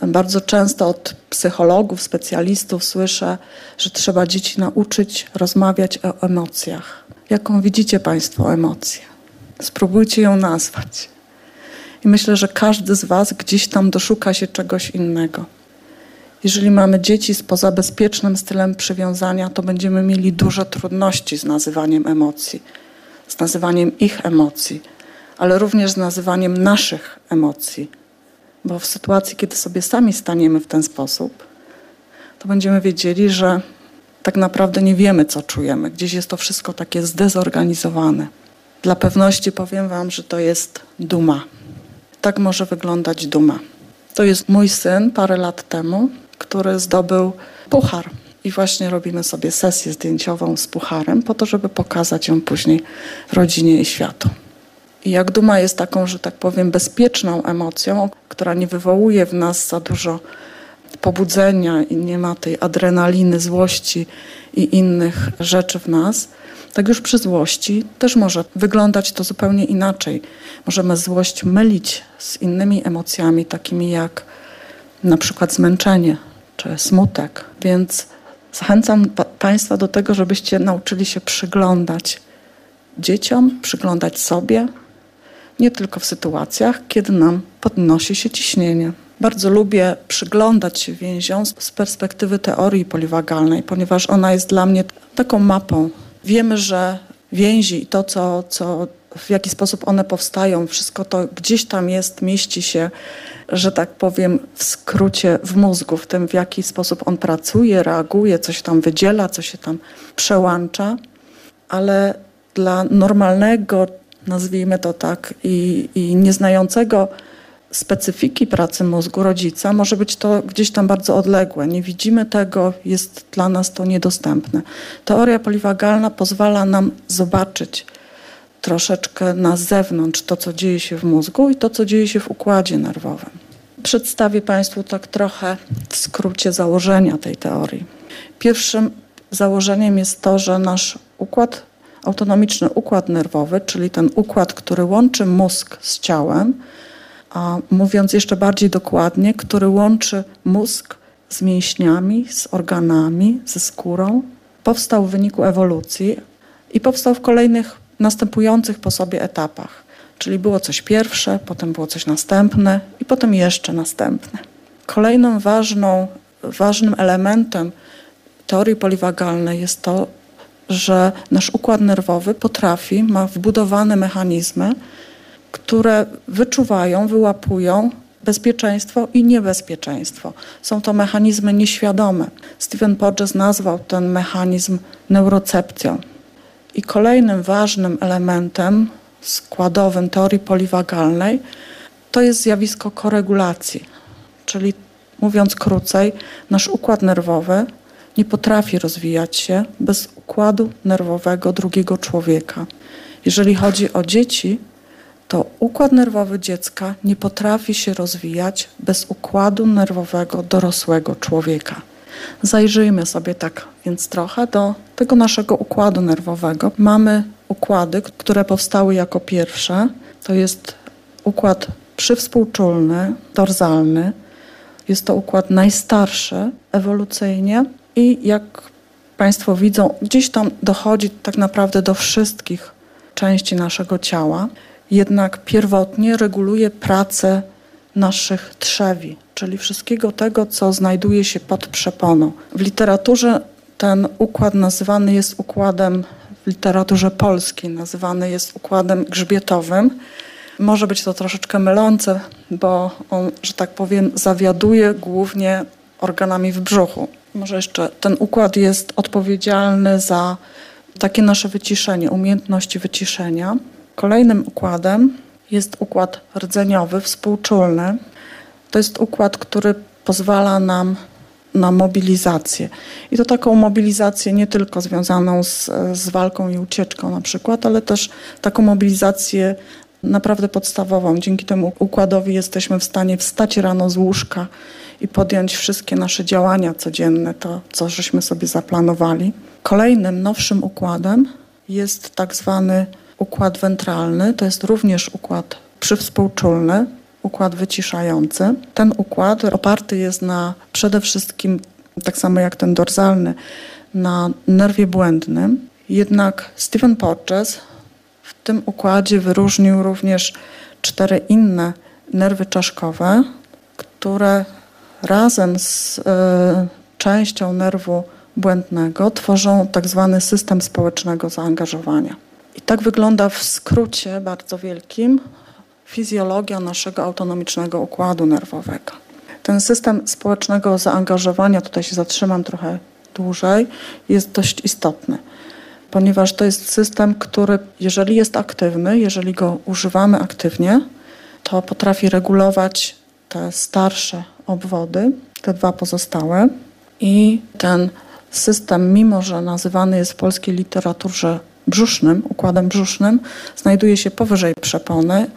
Bardzo często od psychologów, specjalistów słyszę, że trzeba dzieci nauczyć rozmawiać o emocjach. Jaką widzicie Państwo emocję? Spróbujcie ją nazwać. I myślę, że każdy z Was gdzieś tam doszuka się czegoś innego. Jeżeli mamy dzieci z pozabezpiecznym stylem przywiązania, to będziemy mieli duże trudności z nazywaniem emocji, z nazywaniem ich emocji, ale również z nazywaniem naszych emocji. Bo w sytuacji, kiedy sobie sami staniemy w ten sposób, to będziemy wiedzieli, że tak naprawdę nie wiemy, co czujemy. Gdzieś jest to wszystko takie zdezorganizowane. Dla pewności powiem Wam, że to jest duma. Tak może wyglądać duma. To jest mój syn parę lat temu, który zdobył puchar. I właśnie robimy sobie sesję zdjęciową z pucharem, po to, żeby pokazać ją później rodzinie i światu. I jak duma jest taką, że tak powiem, bezpieczną emocją, która nie wywołuje w nas za dużo pobudzenia i nie ma tej adrenaliny, złości i innych rzeczy w nas, tak już przy złości też może wyglądać to zupełnie inaczej. Możemy złość mylić z innymi emocjami, takimi jak na przykład zmęczenie czy smutek. Więc zachęcam Państwa do tego, żebyście nauczyli się przyglądać dzieciom, przyglądać sobie, nie tylko w sytuacjach, kiedy nam podnosi się ciśnienie. Bardzo lubię przyglądać się więziom z perspektywy teorii poliwagalnej, ponieważ ona jest dla mnie taką mapą. Wiemy, że więzi i to, co, co, w jaki sposób one powstają, wszystko to gdzieś tam jest, mieści się, że tak powiem, w skrócie w mózgu, w tym, w jaki sposób on pracuje, reaguje, coś tam wydziela, co się tam przełącza, ale dla normalnego, nazwijmy to tak, i, i nieznającego specyfiki pracy mózgu rodzica może być to gdzieś tam bardzo odległe. Nie widzimy tego, jest dla nas to niedostępne. Teoria poliwagalna pozwala nam zobaczyć troszeczkę na zewnątrz to, co dzieje się w mózgu i to, co dzieje się w układzie nerwowym. Przedstawię Państwu tak trochę w skrócie założenia tej teorii. Pierwszym założeniem jest to, że nasz układ, autonomiczny układ nerwowy, czyli ten układ, który łączy mózg z ciałem, a mówiąc jeszcze bardziej dokładnie, który łączy mózg z mięśniami, z organami, ze skórą, powstał w wyniku ewolucji i powstał w kolejnych następujących po sobie etapach. Czyli było coś pierwsze, potem było coś następne i potem jeszcze następne. Kolejnym ważną, ważnym elementem teorii poliwagalnej jest to, że nasz układ nerwowy potrafi, ma wbudowane mechanizmy, które wyczuwają, wyłapują bezpieczeństwo i niebezpieczeństwo. Są to mechanizmy nieświadome. Stephen Porges nazwał ten mechanizm neurocepcją. I kolejnym ważnym elementem składowym teorii poliwagalnej to jest zjawisko koregulacji. Czyli mówiąc krócej, nasz układ nerwowy nie potrafi rozwijać się bez układu nerwowego drugiego człowieka. Jeżeli chodzi o dzieci, to układ nerwowy dziecka nie potrafi się rozwijać bez układu nerwowego dorosłego człowieka. Zajrzyjmy sobie tak więc trochę do tego naszego układu nerwowego. Mamy układy, które powstały jako pierwsze. To jest układ przywspółczulny, dorzalny. Jest to układ najstarszy ewolucyjnie i jak Państwo widzą, gdzieś tam dochodzi tak naprawdę do wszystkich części naszego ciała jednak pierwotnie reguluje pracę naszych trzewi, czyli wszystkiego tego, co znajduje się pod przeponą. W literaturze ten układ nazywany jest układem, w literaturze polskiej nazywany jest układem grzbietowym. Może być to troszeczkę mylące, bo on, że tak powiem, zawiaduje głównie organami w brzuchu. Może jeszcze ten układ jest odpowiedzialny za takie nasze wyciszenie, umiejętności wyciszenia. Kolejnym układem jest układ rdzeniowy, współczulny. To jest układ, który pozwala nam na mobilizację. I to taką mobilizację nie tylko związaną z, z walką i ucieczką na przykład, ale też taką mobilizację naprawdę podstawową. Dzięki temu układowi jesteśmy w stanie wstać rano z łóżka i podjąć wszystkie nasze działania codzienne, to co żeśmy sobie zaplanowali. Kolejnym, nowszym układem jest tak zwany układ wentralny, to jest również układ przywspółczulny, układ wyciszający. Ten układ oparty jest na przede wszystkim, tak samo jak ten dorzalny, na nerwie błędnym. Jednak Stephen Porges w tym układzie wyróżnił również cztery inne nerwy czaszkowe, które razem z y, częścią nerwu błędnego tworzą tak zwany system społecznego zaangażowania. I tak wygląda w skrócie bardzo wielkim fizjologia naszego autonomicznego układu nerwowego. Ten system społecznego zaangażowania, tutaj się zatrzymam trochę dłużej, jest dość istotny, ponieważ to jest system, który, jeżeli jest aktywny, jeżeli go używamy aktywnie, to potrafi regulować te starsze obwody, te dwa pozostałe. I ten system, mimo że nazywany jest w polskiej literaturze brzusznym, układem brzusznym, znajduje się powyżej przepony,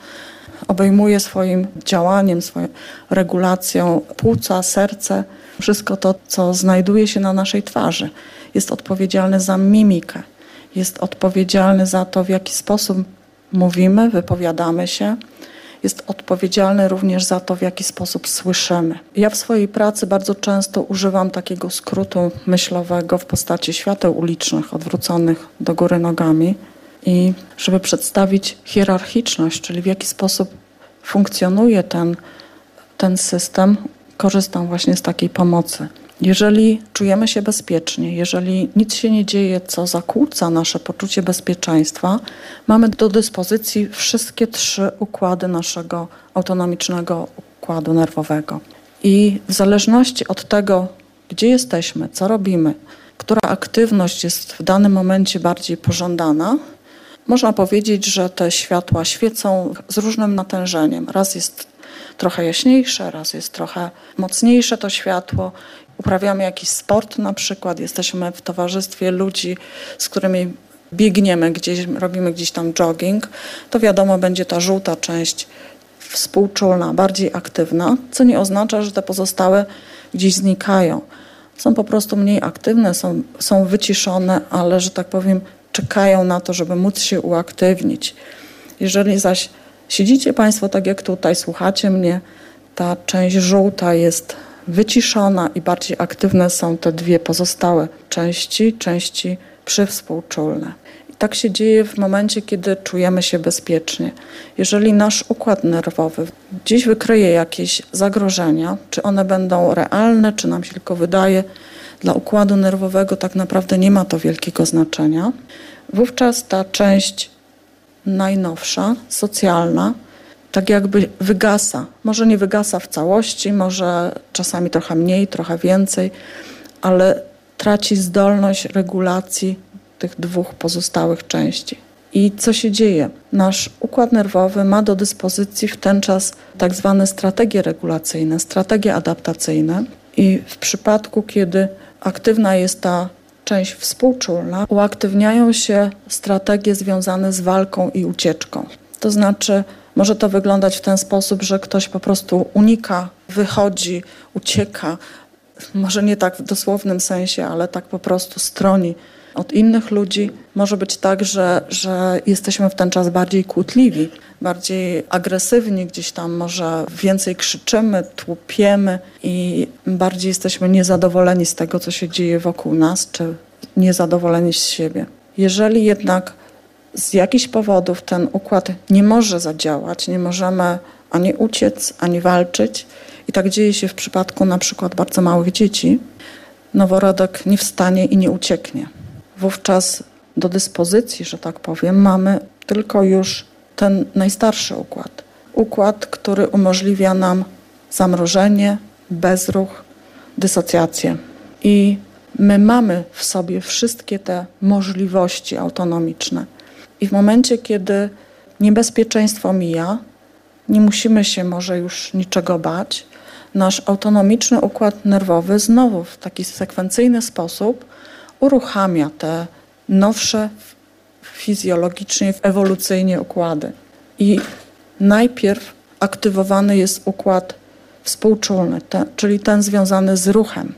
obejmuje swoim działaniem, swoją regulacją płuca, serce, wszystko to, co znajduje się na naszej twarzy. Jest odpowiedzialny za mimikę, jest odpowiedzialny za to, w jaki sposób mówimy, wypowiadamy się, jest odpowiedzialny również za to, w jaki sposób słyszymy. Ja w swojej pracy bardzo często używam takiego skrótu myślowego w postaci świateł ulicznych odwróconych do góry nogami i żeby przedstawić hierarchiczność, czyli w jaki sposób funkcjonuje ten, ten system, korzystam właśnie z takiej pomocy. Jeżeli czujemy się bezpiecznie, jeżeli nic się nie dzieje, co zakłóca nasze poczucie bezpieczeństwa, mamy do dyspozycji wszystkie trzy układy naszego autonomicznego układu nerwowego. I w zależności od tego, gdzie jesteśmy, co robimy, która aktywność jest w danym momencie bardziej pożądana, można powiedzieć, że te światła świecą z różnym natężeniem. Raz jest trochę jaśniejsze, raz jest trochę mocniejsze to światło. Uprawiamy jakiś sport na przykład, jesteśmy w towarzystwie ludzi, z którymi biegniemy gdzieś, robimy gdzieś tam jogging, to wiadomo będzie ta żółta część współczulna, bardziej aktywna, co nie oznacza, że te pozostałe gdzieś znikają. Są po prostu mniej aktywne, są, są wyciszone, ale że tak powiem, czekają na to, żeby móc się uaktywnić. Jeżeli zaś siedzicie Państwo tak jak tutaj, słuchacie mnie, ta część żółta jest wyciszona i bardziej aktywne są te dwie pozostałe części, części przywspółczulne. I tak się dzieje w momencie, kiedy czujemy się bezpiecznie. Jeżeli nasz układ nerwowy gdzieś wykryje jakieś zagrożenia, czy one będą realne, czy nam się tylko wydaje, dla układu nerwowego tak naprawdę nie ma to wielkiego znaczenia. Wówczas ta część najnowsza, socjalna, tak jakby wygasa. Może nie wygasa w całości, może czasami trochę mniej, trochę więcej, ale traci zdolność regulacji tych dwóch pozostałych części. I co się dzieje? Nasz układ nerwowy ma do dyspozycji w ten czas tak zwane strategie regulacyjne, strategie adaptacyjne. I w przypadku, kiedy aktywna jest ta część współczulna, uaktywniają się strategie związane z walką i ucieczką. To znaczy, może to wyglądać w ten sposób, że ktoś po prostu unika, wychodzi, ucieka, może nie tak w dosłownym sensie, ale tak po prostu stroni od innych ludzi. Może być tak, że, że jesteśmy w ten czas bardziej kłótliwi, bardziej agresywni, gdzieś tam może więcej krzyczymy, tłupiemy i bardziej jesteśmy niezadowoleni z tego, co się dzieje wokół nas, czy niezadowoleni z siebie. Jeżeli jednak z jakichś powodów ten układ nie może zadziałać, nie możemy ani uciec, ani walczyć, i tak dzieje się w przypadku na przykład bardzo małych dzieci, noworodek nie wstanie i nie ucieknie. Wówczas do dyspozycji, że tak powiem, mamy tylko już ten najstarszy układ. Układ, który umożliwia nam zamrożenie, bezruch, dysocjację. I my mamy w sobie wszystkie te możliwości autonomiczne. I w momencie, kiedy niebezpieczeństwo mija, nie musimy się może już niczego bać, nasz autonomiczny układ nerwowy znowu w taki sekwencyjny sposób uruchamia te nowsze fizjologicznie, ewolucyjnie układy. I najpierw aktywowany jest układ współczulny, czyli ten związany z ruchem.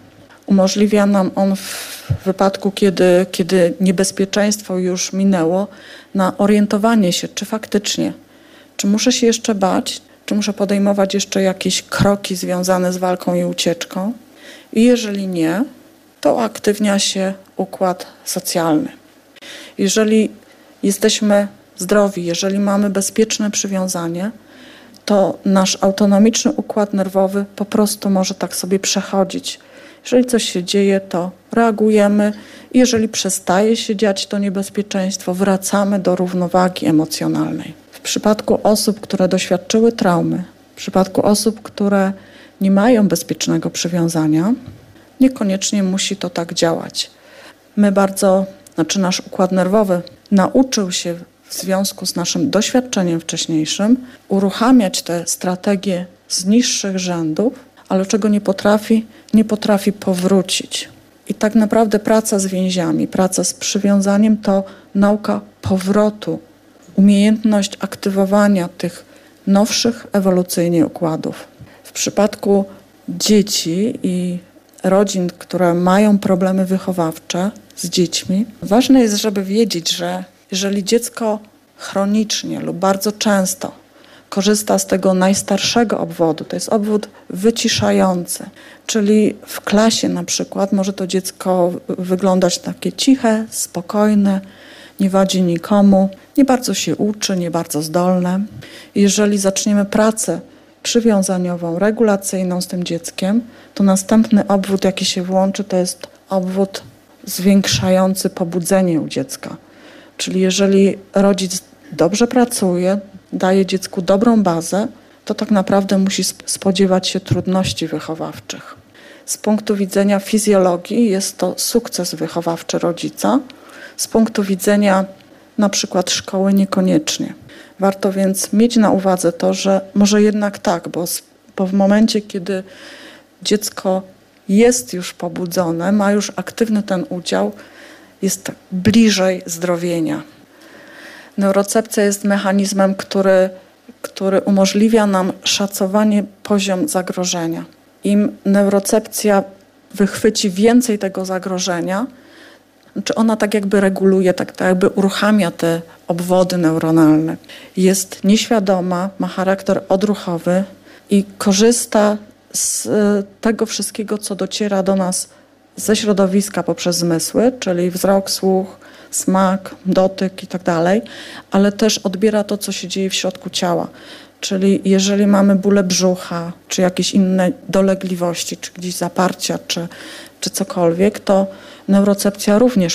Umożliwia nam on w wypadku, kiedy, kiedy niebezpieczeństwo już minęło, na orientowanie się, czy faktycznie, czy muszę się jeszcze bać, czy muszę podejmować jeszcze jakieś kroki związane z walką i ucieczką. I jeżeli nie, to aktywnia się układ socjalny. Jeżeli jesteśmy zdrowi, jeżeli mamy bezpieczne przywiązanie, to nasz autonomiczny układ nerwowy po prostu może tak sobie przechodzić. Jeżeli coś się dzieje, to reagujemy. Jeżeli przestaje się dziać to niebezpieczeństwo, wracamy do równowagi emocjonalnej. W przypadku osób, które doświadczyły traumy, w przypadku osób, które nie mają bezpiecznego przywiązania, niekoniecznie musi to tak działać. My bardzo, znaczy nasz układ nerwowy nauczył się w związku z naszym doświadczeniem wcześniejszym uruchamiać te strategie z niższych rzędów, ale czego nie potrafi, nie potrafi powrócić. I tak naprawdę praca z więziami, praca z przywiązaniem to nauka powrotu, umiejętność aktywowania tych nowszych ewolucyjnie układów. W przypadku dzieci i rodzin, które mają problemy wychowawcze z dziećmi, ważne jest, żeby wiedzieć, że jeżeli dziecko chronicznie lub bardzo często korzysta z tego najstarszego obwodu, to jest obwód wyciszający, czyli w klasie na przykład może to dziecko wyglądać takie ciche, spokojne, nie wadzi nikomu, nie bardzo się uczy, nie bardzo zdolne. Jeżeli zaczniemy pracę przywiązaniową, regulacyjną z tym dzieckiem, to następny obwód, jaki się włączy, to jest obwód zwiększający pobudzenie u dziecka. Czyli jeżeli rodzic dobrze pracuje, daje dziecku dobrą bazę, to tak naprawdę musi spodziewać się trudności wychowawczych. Z punktu widzenia fizjologii jest to sukces wychowawczy rodzica, z punktu widzenia na przykład szkoły niekoniecznie. Warto więc mieć na uwadze to, że może jednak tak, bo, bo w momencie, kiedy dziecko jest już pobudzone, ma już aktywny ten udział, jest bliżej zdrowienia. Neurocepcja jest mechanizmem, który, który umożliwia nam szacowanie poziom zagrożenia. Im neurocepcja wychwyci więcej tego zagrożenia, czy ona tak jakby reguluje, tak, tak jakby uruchamia te obwody neuronalne. Jest nieświadoma, ma charakter odruchowy i korzysta z e, tego wszystkiego, co dociera do nas ze środowiska poprzez zmysły, czyli wzrok, słuch, smak, dotyk i tak dalej, ale też odbiera to, co się dzieje w środku ciała. Czyli jeżeli mamy bóle brzucha, czy jakieś inne dolegliwości, czy gdzieś zaparcia, czy, czy cokolwiek, to neurocepcja również